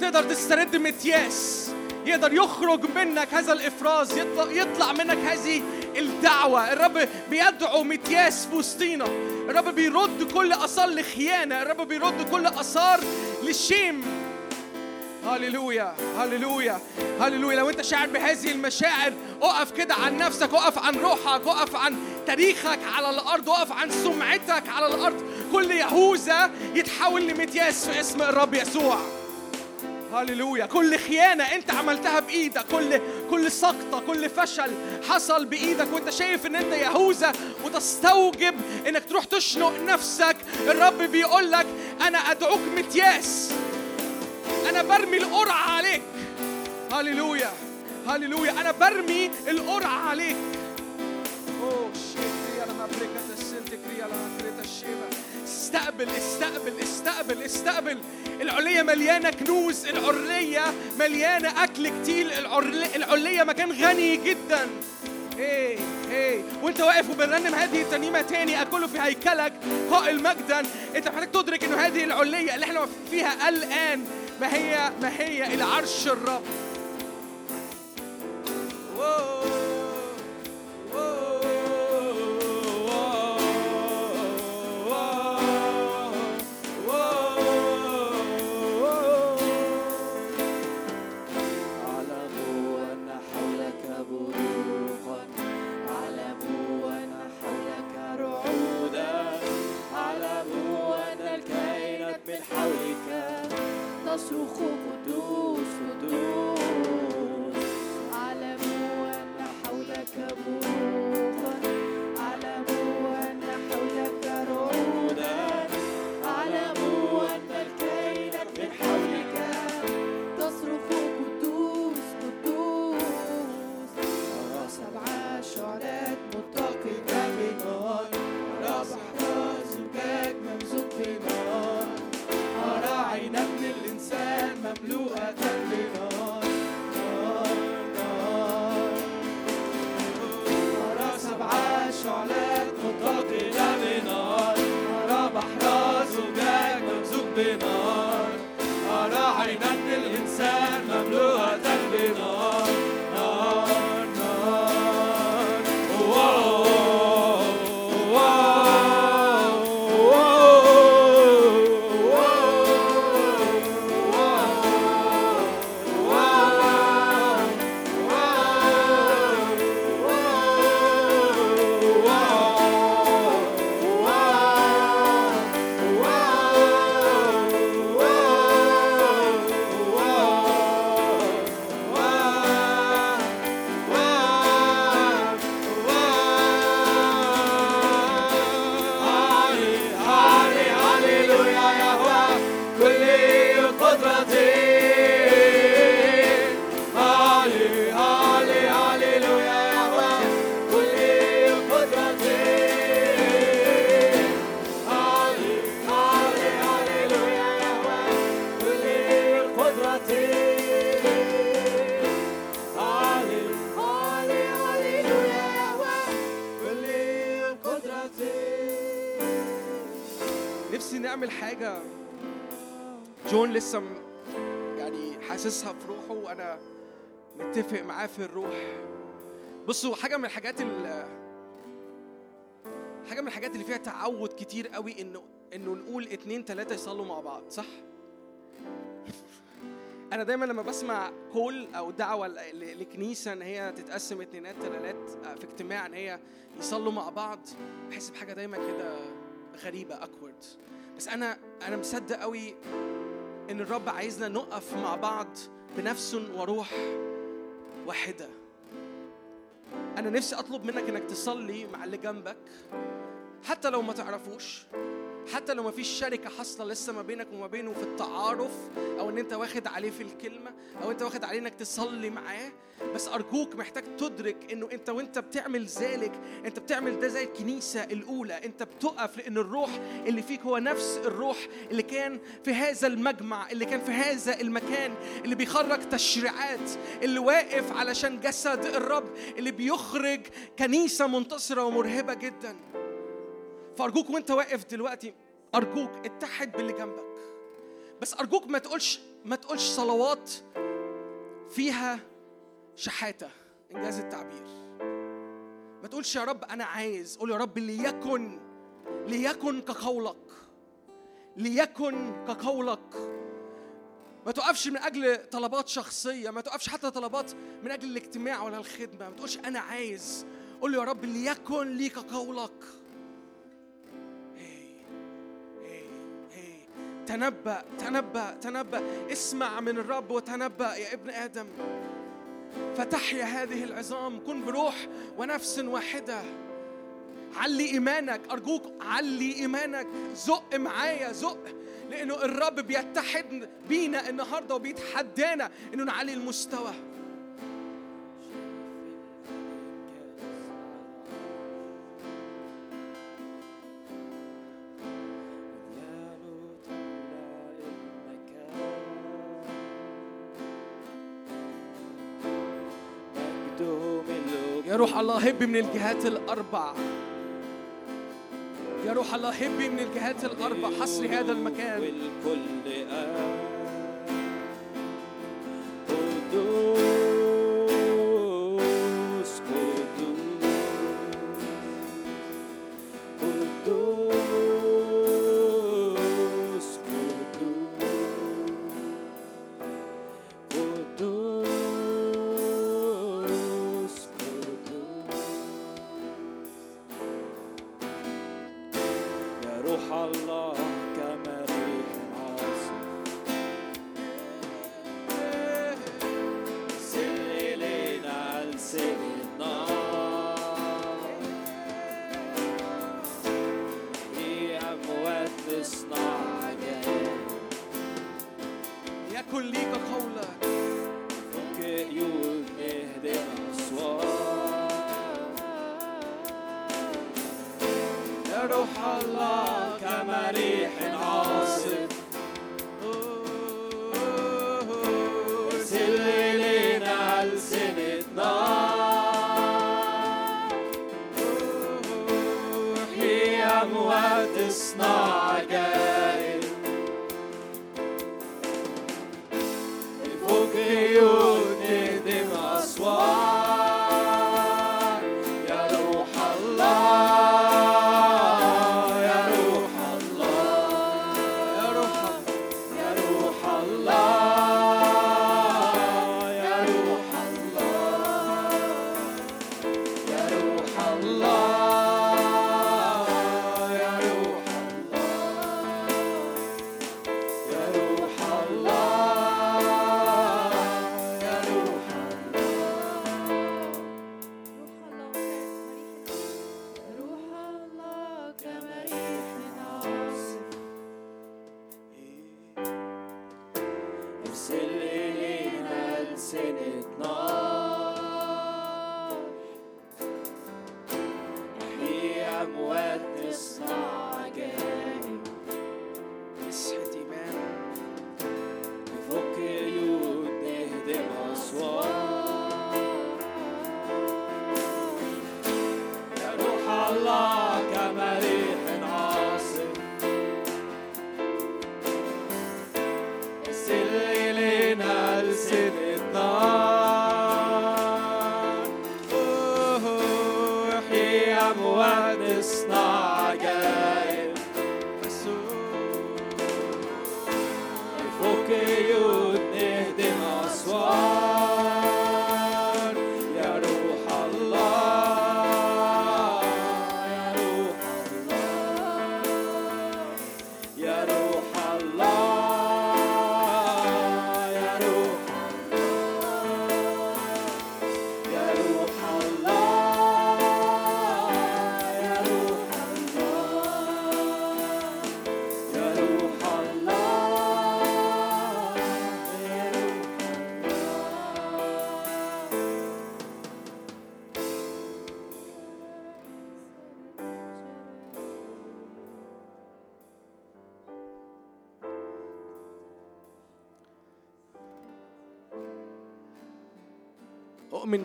تقدر تسترد متياس يقدر يخرج منك هذا الإفراز يطلع, يطلع منك هذه الدعوة. الرب بيدعو متياس في وسطينا الرب بيرد كل آثار لخيانه الرب بيرد كل آثار للشيم. هللويا هللويا هللويا. لو انت شاعر بهذه المشاعر اقف كده عن نفسك اقف عن روحك اقف عن تاريخك على الأرض اقف عن سمعتك على الأرض. كل يهوذا يتحول لمتياس في اسم الرب يسوع. هللويا كل خيانة أنت عملتها بإيدك كل كل سقطة كل فشل حصل بإيدك وأنت شايف إن أنت يهوذا وتستوجب إنك تروح تشنق نفسك. الرب بيقول لك أنا أدعوك متياس. أنا برمي القرعة عليك. هللويا هللويا أنا برمي القرعة عليك. أوه شيكري استقبل استقبل استقبل استقبل. العلية مليانة كنوز العلية مليانة أكل كتير. العلية, مكان غني جدا. إيه إيه. وأنت واقف وبنرنم هذه الترنيمه تاني أكله في هيكلك قائل مجدا. أنت محتاج تدرك إنه هذه العليه اللي إحنا فيها الآن ما هي ما هي إلى عرش الرب. واو. في الروح. بصوا حاجة من الحاجات ال حاجة من الحاجات اللي فيها تعود كتير قوي إنه إنه نقول اتنين تلاتة يصلوا مع بعض صح؟ أنا دايما لما بسمع كول أو دعوة ل- ل- لكنيسة إن هي تتقسم اتنينات تلالات في اجتماع إن هي يصلوا مع بعض بحس بحاجة دايما كده غريبة أكورد بس أنا أنا مصدق قوي إن الرب عايزنا نقف مع بعض بنفس وروح. واحدة. أنا نفسي أطلب منك إنك تصلي مع اللي جنبك حتى لو ما تعرفوش. حتى لو ما فيش شركة حاصلة لسه ما بينك وما بينه في التعارف أو إن أنت واخد عليه في الكلمة أو أنت واخد عليه إنك تصلي معاه بس أرجوك محتاج تدرك إنه أنت وأنت بتعمل ذلك أنت بتعمل ده زي الكنيسة الأولى أنت بتقف لأن الروح اللي فيك هو نفس الروح اللي كان في هذا المجمع اللي كان في هذا المكان اللي بيخرج تشريعات اللي واقف علشان جسد الرب اللي بيخرج كنيسة منتصرة ومرهبة جداً. فارجوك وانت واقف دلوقتي أرجوك اتحد باللي جنبك. بس أرجوك ما تقولش ما تقولش صلوات فيها شحاتة إنجاز التعبير. ما تقولش يا رب أنا عايز قول يا رب ليكن ليكن كقولك ليكن كقولك. ما تقفش من أجل طلبات شخصية ما تقفش حتى طلبات من أجل الاجتماع ولا الخدمة. ما تقولش أنا عايز قول يا رب ليكن لي كقولك تنبأ تنبأ تنبأ. اسمع من الرب وتنبأ يا ابن آدم. فتحيا هذه العظام. كن بروح ونفس واحدة. علي إيمانك. أرجوك علي إيمانك. زق معايا زق. لأنه الرب بيتحد بينا النهاردة وبيتحدانا إنه نعلي المستوى. الله هب من الجهات الأربع يا روح الله هب من الجهات الأربع حصري هذا المكان. والكل آه روح الله كما ريح عاصف.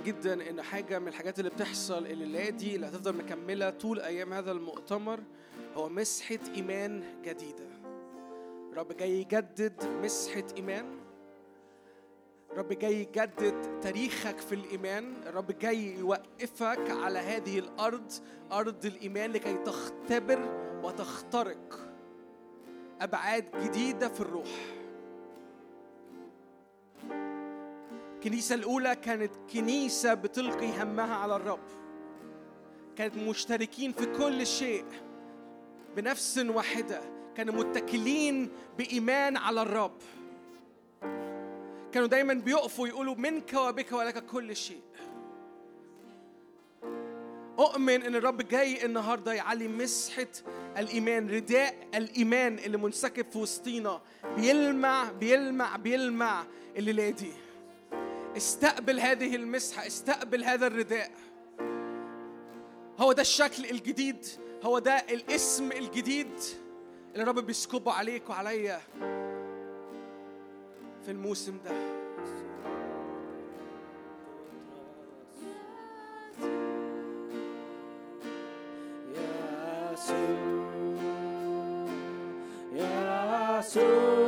جدا إن حاجة من الحاجات اللي بتحصل الليلة دي اللي هتفضل مكملة طول أيام هذا المؤتمر هو مسحة إيمان جديدة. رب جاي يجدد مسحة إيمان. رب جاي يجدد تاريخك في الإيمان، الرب جاي يوقفك على هذه الأرض، أرض الإيمان لكي تختبر وتخترق أبعاد جديدة في الروح. الكنيسة الأولى كانت كنيسة بتلقي همها على الرب. كانت مشتركين في كل شيء بنفس واحدة. كانوا متكلين بإيمان على الرب. كانوا دايما بيقفوا يقولوا منك وبك ولك كل شيء. أؤمن إن الرب جاي النهاردة يعلي مسحة الإيمان رداء الإيمان اللي منسكب في وسطينا. بيلمع بيلمع بيلمع الليلة دي. استقبل هذه المسحة استقبل هذا الرداء. هو ده الشكل الجديد هو ده الاسم الجديد اللي الرب بيسكبه عليك وعليا في الموسم ده. يا يسوع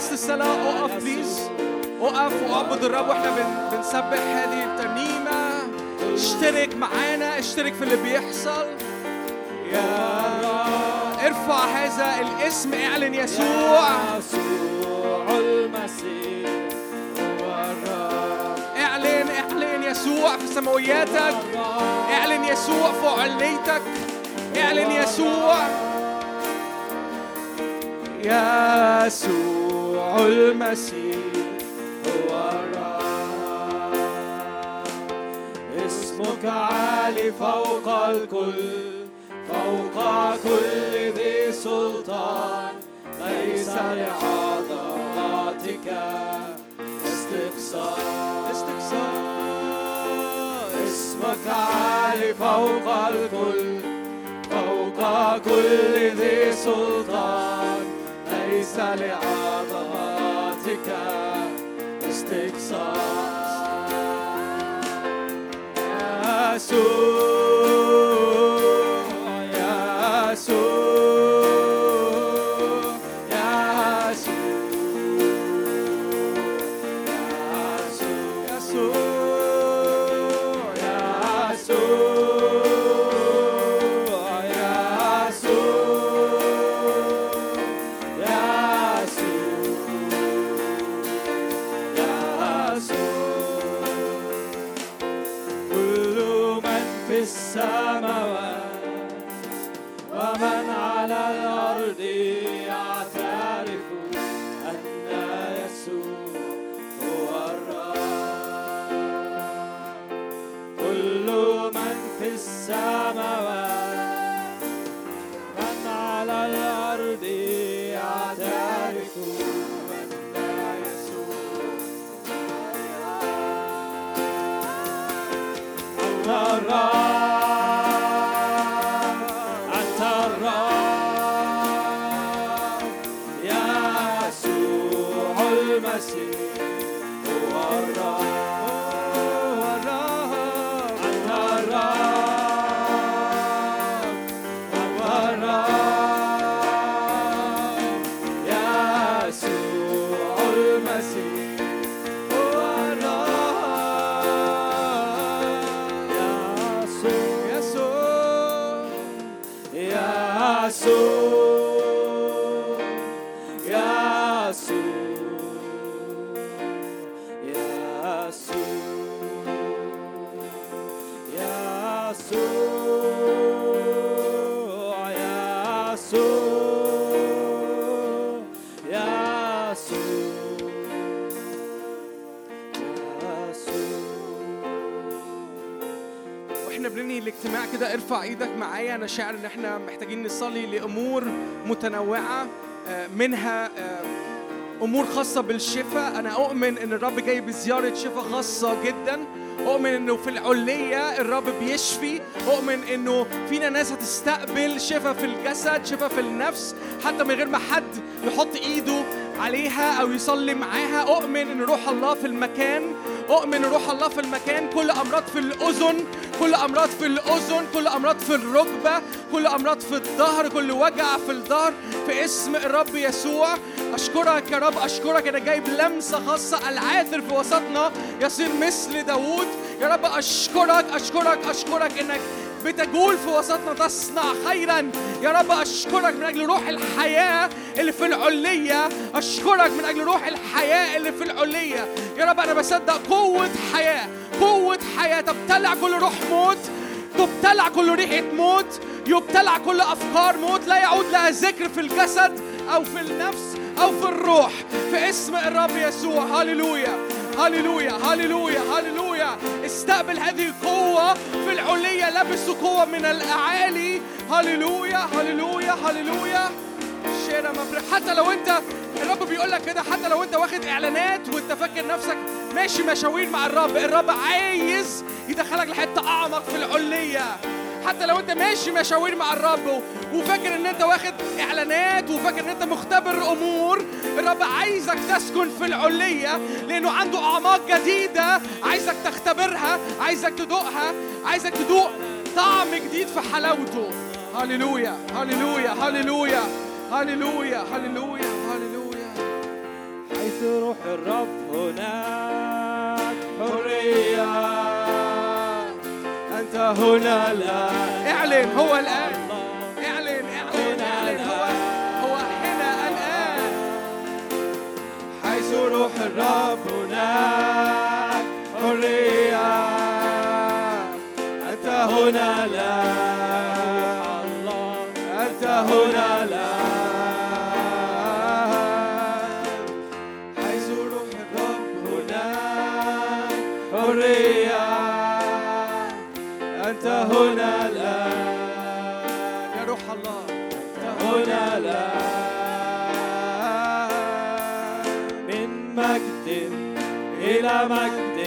خلصت الصلاة اقف بليز اقف وأعبد الرب وإحنا بن- بنسبح هذه الترنيمة. اشترك معانا اشترك في اللي بيحصل. يا رب. ارفع هذا الاسم اعلن يسوع. يسوع المسيح. هو الرب اعلن اعلن يسوع في سماوياتك. اعلن يسوع في عليتك. اعلن يسوع. يسوع. المسيح هو الرب. اسمك عالي فوق الكل فوق كل ذي سلطان. ليس لعظمتك استقصاء استقصاء. اسمك عالي فوق الكل فوق كل ذي سلطان. ليس لعظمتك استقصاء. يسوع. ارفع إيدك معايا. أنا شاعر إن إحنا محتاجين نصلي لأمور متنوعة آه، منها آه، أمور خاصة بالشفاء. أنا أؤمن إن الرب جاي بزيارة شفاء خاصة جدا. أؤمن إنه في العليه الرب بيشفي. أؤمن إنه فينا ناس هتستقبل شفاء في الجسد شفاء في النفس حتى من غير ما حد يحط إيده. عليها أو يصلي معاها. أؤمن إن روح الله في المكان. أؤمن إن روح الله في المكان. كل أمراض في الأذن كل أمراض في الأذن كل أمراض في الركبة كل أمراض في الظهر كل وجع في الظهر. في اسم الرب يسوع أشكرك يا رب أشكرك أنا جايب لمسة خاصة العاثر في وسطنا. يصير مثل داوود. يا رب أشكرك أشكرك أشكرك إنك بتجول في وسطنا تصنع خيرا. يا رب أشكرك من أجل روح الحياة اللي في العليه أشكرك من أجل روح الحياة اللي في العليه يا رب أنا بصدق قوة حياة. قوة حياة. تبتلع كل روح موت. تبتلع كل ريحة موت. يبتلع كل أفكار موت. لا يعود لها ذكر في الجسد أو في النفس أو في الروح. في اسم الرب يسوع. هللويا. هللويا هللويا هللويا. استقبل هذه القوة في العلية لبسوا قوة من الأعالي. هللويا هللويا هللويا. حتى لو انت الرب بيقول لك كده حتى لو انت واخد إعلانات وانت فاكر نفسك ماشي مشاوير مع الرب الرب عايز يدخلك لحتة أعمق في العليه حتى لو انت ماشي مشاوير مع الرب وفاكر ان انت واخد اعلانات وفاكر ان انت مختبر امور الرب عايزك تسكن في العليه لأنه عنده اعماق جديدة عايزك تختبرها عايزك تدوقها عايزك تدوق طعم جديد في حلاوته. هللويا هللويا هللويا هللويا هللويا هللويا. حيث روح الرب هناك أنت هنا الآن اعلن هو الآن. اعلن اعلن اعلن هو هو هنا الآن. حيث روح الرب هناك حرية. أنت هنا الآن أنت هنا الآن إلى مجد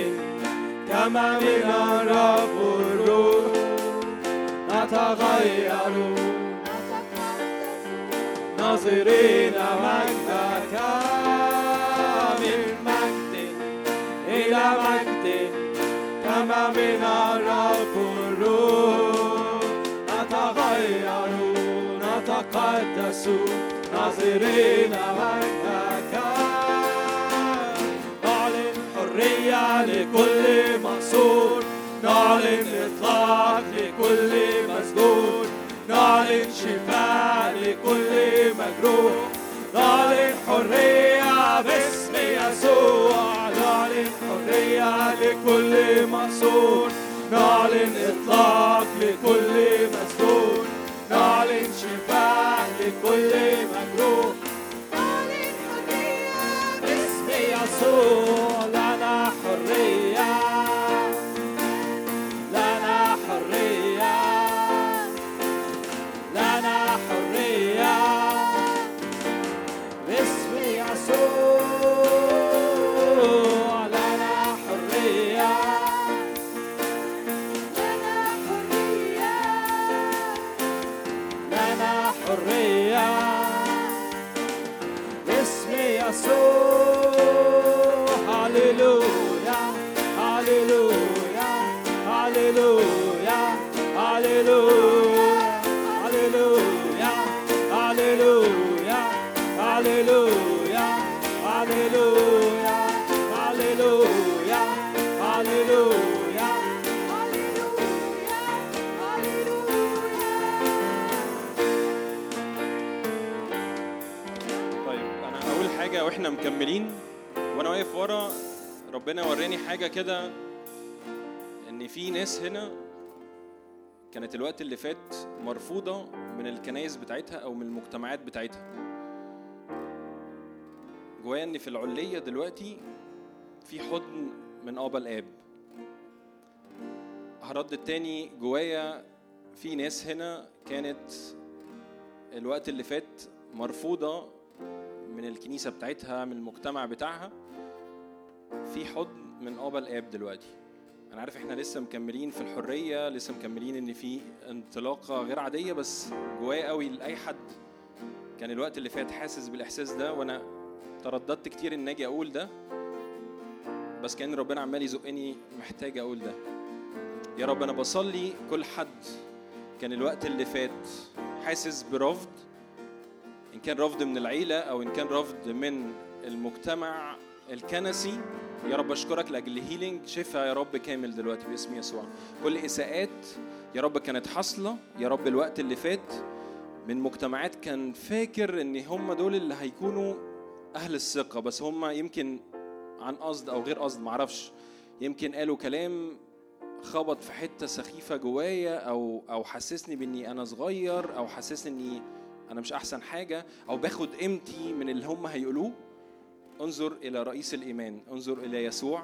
كما من الرب الروح نتغير ناظرين مجدك من مجد إلى مجد كما من الرب الروح نتغير نتقدس ناظرين مجدك نعلن إطلاق لكل مسجون نعلن شفاء لكل مجروح نعلن حرية باسم يسوع نعلن حرية لكل مقصود نعلن إطلاق لكل مسجون نعلن شفاء لكل يسوع مكملين وأنا واقف ورا ربنا وراني حاجة كده إن في ناس هنا كانت الوقت اللي فات مرفوضة من الكنايس بتاعتها أو من المجتمعات بتاعتها. جوايا إن في العليه دلوقتي في حضن من آبا الآب. هرد التاني جوايا في ناس هنا كانت الوقت اللي فات مرفوضة من الكنيسة بتاعتها من المجتمع بتاعها في حضن من ابا الآب دلوقتي. أنا عارف إحنا لسه مكملين في الحرية لسه مكملين إن في انطلاقة غير عادية بس جوايا قوي لأي حد كان الوقت اللي فات حاسس بالإحساس ده وأنا ترددت كتير إن أجي أقول ده بس كأن ربنا عمال يزقني محتاج أقول ده. يا رب أنا بصلي كل حد كان الوقت اللي فات حاسس برفض إن كان رفض من العيلة أو إن كان رفض من المجتمع الكنسي يا رب أشكرك لأجل هيلينج شفاء يا رب كامل دلوقتي باسم يسوع. كل إساءات يا رب كانت حاصلة يا رب الوقت اللي فات من مجتمعات كان فاكر إن هم دول اللي هيكونوا أهل الثقة بس هم يمكن عن قصد أو غير قصد معرفش. يمكن قالوا كلام خبط في حتة سخيفة جوايا أو أو حسسني بإني أنا صغير أو حسسني اني أنا مش أحسن حاجة أو باخد قيمتي من اللي هم هيقولوه. انظر إلى رئيس الإيمان انظر إلى يسوع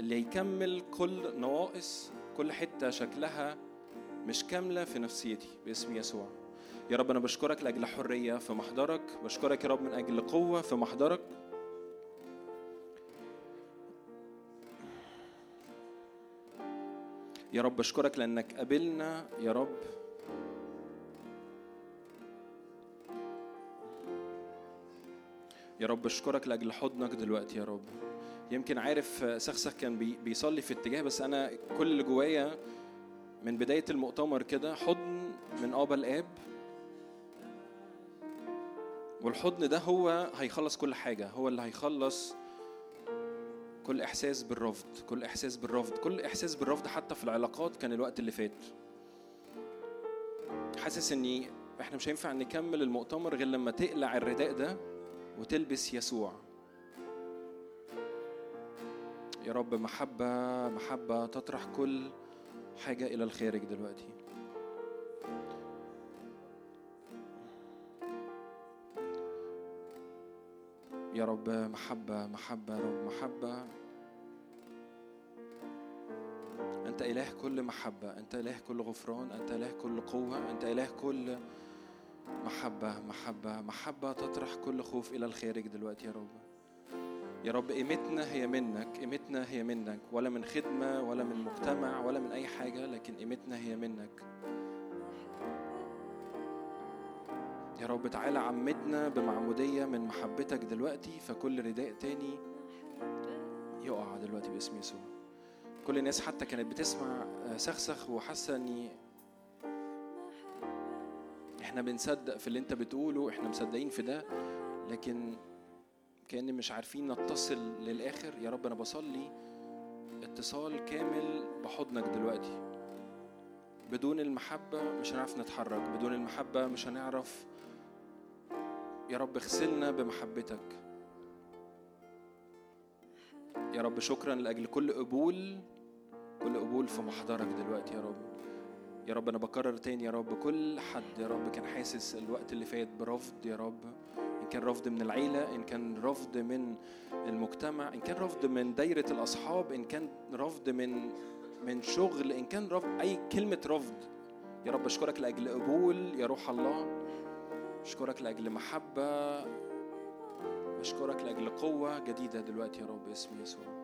اللي هيكمل كل نواقص كل حتة شكلها مش كاملة في نفسيتي باسم يسوع. يا رب أنا بشكرك لأجل حرية في محضرك. بشكرك يا رب من أجل قوة في محضرك. يا رب بشكرك لأنك قابلنا. يا رب يا رب أشكرك لأجل حضنك دلوقتي يا رب. يمكن عارف سخسخ كان بي بيصلي في اتجاه بس أنا كل اللي جوايا من بداية المؤتمر كده حضن من آبا الآب. والحضن ده هو هيخلص كل حاجة هو اللي هيخلص كل إحساس بالرفض كل إحساس بالرفض كل إحساس بالرفض حتى في العلاقات كان الوقت اللي فات. حاسس إني إحنا مش هينفع نكمل المؤتمر غير لما تقلع الرداء ده. وتلبس يسوع. يا رب محبة محبة تطرح كل حاجة إلى الخارج دلوقتي. يا رب محبة محبة رب محبة. أنت إله كل محبة أنت إله كل غفران أنت إله كل قوة أنت إله كل محبة محبة محبة تطرح كل خوف إلى الخارج دلوقتي يا رب. يا رب قيمتنا هي منك قيمتنا هي منك ولا من خدمة ولا من مجتمع ولا من أي حاجة لكن قيمتنا هي منك. يا رب تعالى عمدنا بمعمودية من محبتك دلوقتي فكل رداء تاني يقع دلوقتي باسم يسوع. كل الناس حتى كانت بتسمع سخسخ وحاسة اني إحنا بنصدق في اللي انت بتقوله إحنا مصدقين في ده لكن كأن مش عارفين نتصل للآخر. يا رب أنا بصلي اتصال كامل بحضنك دلوقتي. بدون المحبة مش هنعرف نتحرك بدون المحبة مش هنعرف يا رب اغسلنا بمحبتك. يا رب شكرا لأجل كل قبول كل قبول في محضرك دلوقتي يا رب. يا رب أنا بكرر تاني يا رب. كل حد يا رب كان حاسس الوقت اللي فات برفض يا رب. إن كان رفض من العيلة إن كان رفض من المجتمع إن كان رفض من دايرة الأصحاب إن كان رفض من من شغل إن كان رفض أي كلمة رفض. يا رب أشكرك لأجل قبول يا روح الله. أشكرك لأجل محبة. أشكرك لأجل قوة جديدة دلوقتي يا رب باسم يسوع.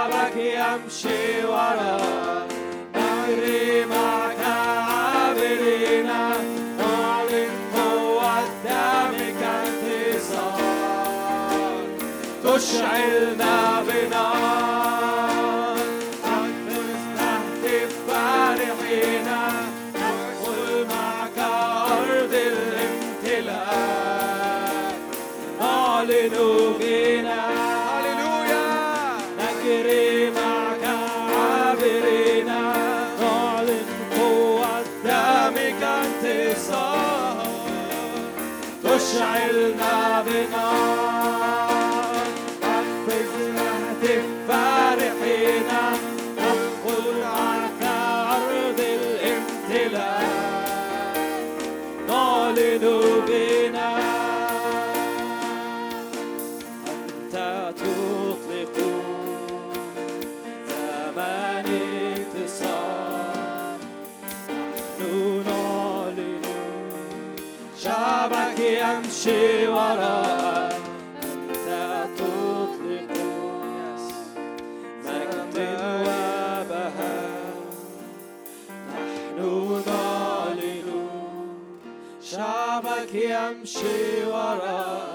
شعبك يمشي وراك نجري معك عابرين نعلن قوة دمك انتصار تشعلنا بنار. وراءك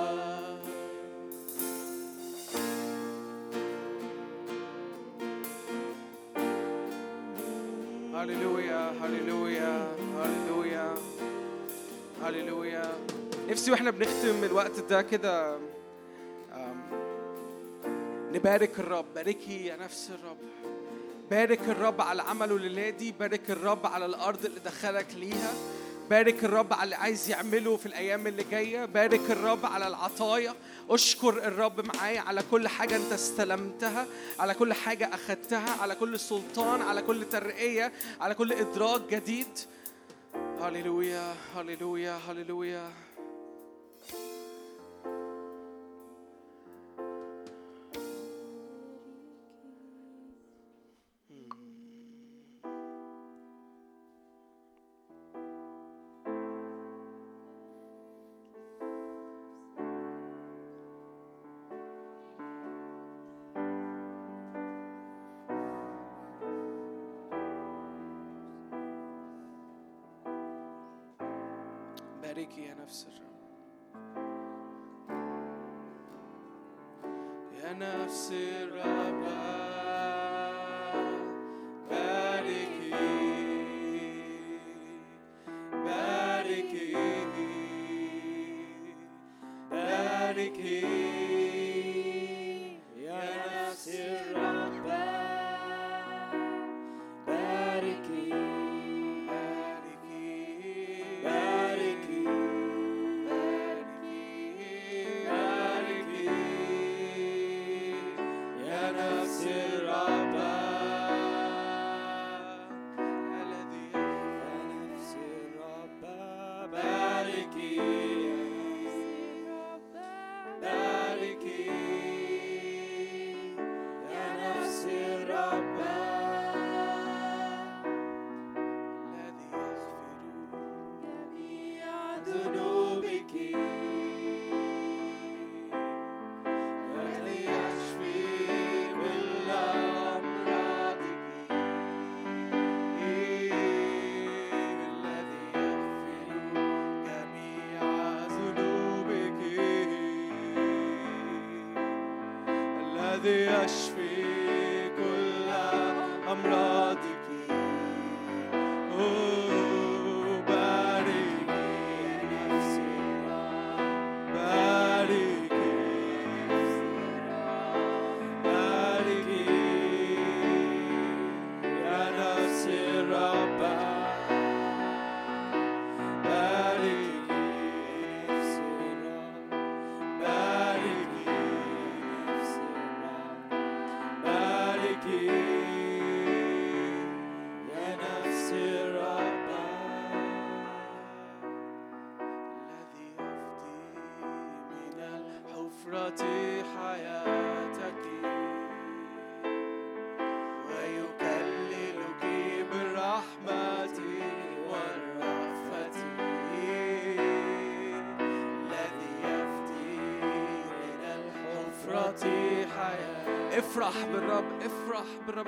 هللويا هللويا هللويا هللويا. نفسي وإحنا بنختم الوقت ده كده نبارك الرب. باركي يا نفس الرب. بارك الرب على عمله الليلة دي بارك الرب على الأرض اللي دخلك ليها. بارك الرب على اللي عايز يعمله في الأيام اللي جاية. بارك الرب على العطايا. أشكر الرب معايا على كل حاجة أنت استلمتها على كل حاجة أخدتها على كل سلطان على كل ترقية على كل إدراك جديد. هللويا هللويا هللويا. Mary की है نفس يا نفس الرب He.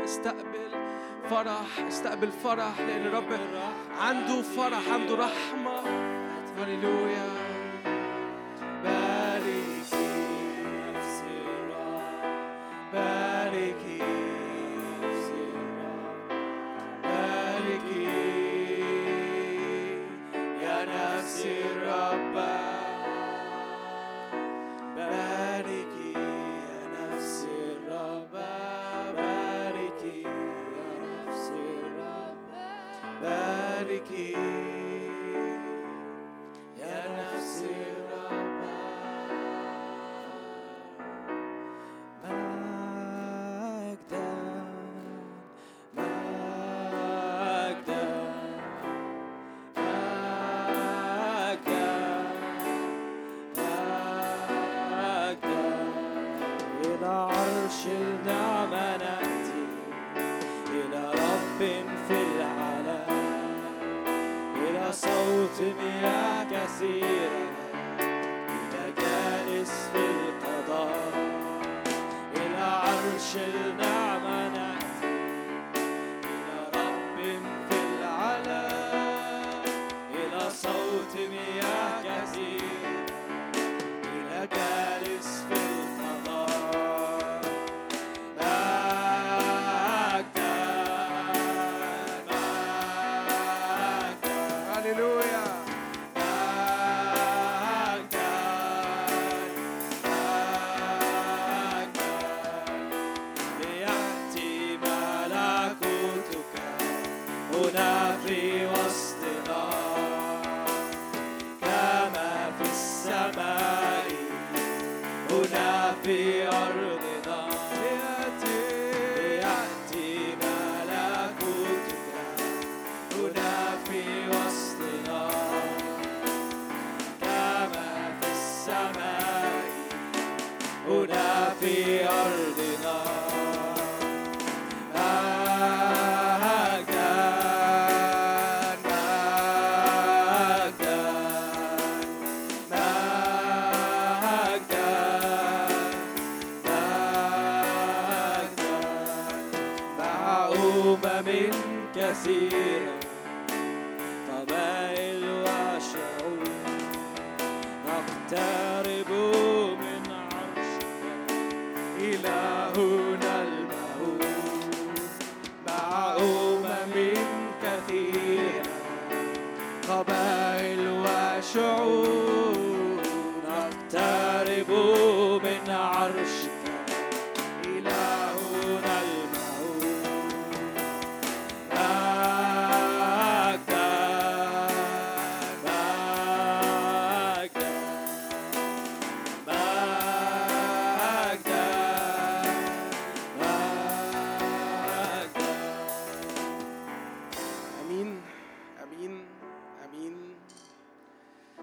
استقبل فرح استقبل فرح لأن الرب عنده فرح عنده رحمة. هللويا